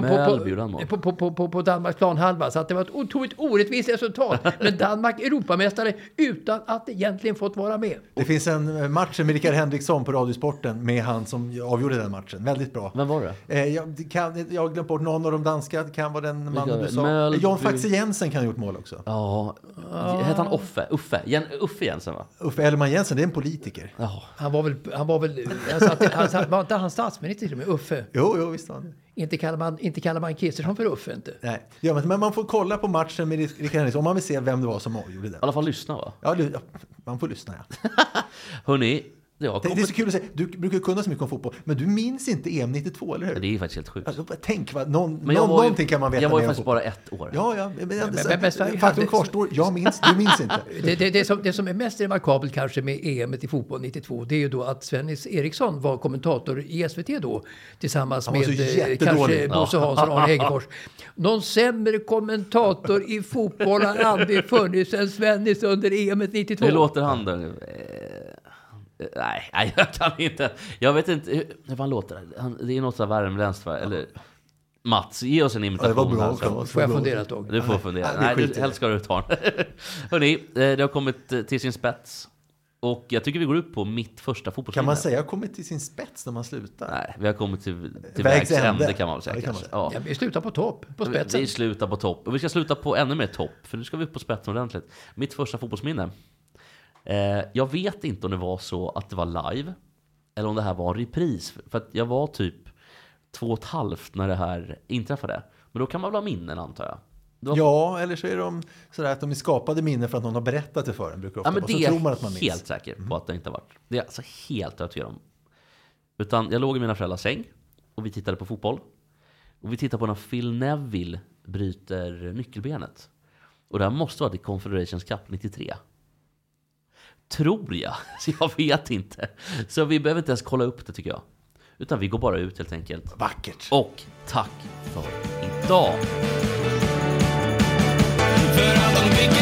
på, på, på, på, på Danmarks planhalva. Så att det var ett otroligt orättvist resultat. Men Danmark Europamästare utan att egentligen fått vara med. Det finns en eh, match med Rickard Henriksson på Radiosporten med han som avgjorde den matchen. Väldigt bra. Vem var det? Eh, jag, kan, jag har glömt bort någon av de danska. Det kan vara den mannen du sa. Mölby. John Faxe Jensen kan ha gjort mål också. Ja, hette han Offe? Uffe? Jen, Uffe Jensen va? Uffe Elleman Jensen, det är en politiker. Ja. Han var väl... Han var, väl han satt, han satt, var inte han statsminister till och med? Uffe? Jo, jo, visst var han. Inte kallar man, inte kallar man Kristersson för Uffe inte. Nej, ja, men- men man får kolla på matchen med Rickard Henriksson om man vill se vem det var som avgjorde den. I alla fall lyssna va? Ja, man får lyssna ja. Hörni, det har Det, det är så kul att säga, du brukar kunna så mycket om fotboll, men du minns inte EM 92, eller hur? Det är faktiskt helt sjukt. Alltså, tänk, vad, någon, Men jag någon, var ju, någonting kan man veta Jag var ju faktiskt bara ett år. Ja, ja, men, men, men- men Sverige faktum hade- kvarstår, jag minns, du minns inte. Det, det, det, som, det som är mest remarkabelt kanske med EM i fotboll 92 det är ju då att Svennis Eriksson var kommentator i SVT då tillsammans med eh, kanske Bosse Hansson och Arne Hegerfors. Någon sämre kommentator i fotboll har aldrig funnits än Svennis under EM 92. Hur låter han då? Nej, nej, jag kan inte. Jag vet inte hur, hur han låter. Han, det är något så här värmländskt va? Eller Mats, ge oss en imitation. Ja, det var bra, här, så- Claes. Får jag fundera ett tag? Du får fundera. Nej, Nej, du, helst ska du ta den. Hörni, eh, det har kommit eh, till sin spets. Och jag tycker vi går upp på mitt första fotbollsminne. Kan man säga kommit till sin spets när man slutar? Nej, vi har kommit till, till Vägs vägs ände. ände. kan man väl säga Ja, man Ja. Ja, vi slutar på topp, på spetsen. Vi slutar på topp. Och vi ska sluta på ännu mer topp, för nu ska vi upp på spetsen ordentligt. Mitt första fotbollsminne. Eh, jag vet inte om det var så att det var live, eller om det här var en repris. För att jag var typ två och ett halvt när det här inträffade. Men då kan man väl ha minnen antar jag? Var- Ja, eller så är de sådär att de är skapade minnen för att någon har berättat det för en. Brukar ofta Ja, men det så tror man att man minns. helt säker på att det inte har varit. Det är jag alltså helt övertygad om. Utan jag låg i mina föräldrars säng och vi tittade på fotboll. Och vi tittade på när Phil Neville bryter nyckelbenet. Och det här måste vara The Confederations Cup 93. Tror jag. Så jag vet inte. Så vi behöver inte ens kolla upp det tycker jag. Utan vi går bara ut helt enkelt. Vackert. Och tack för idag! För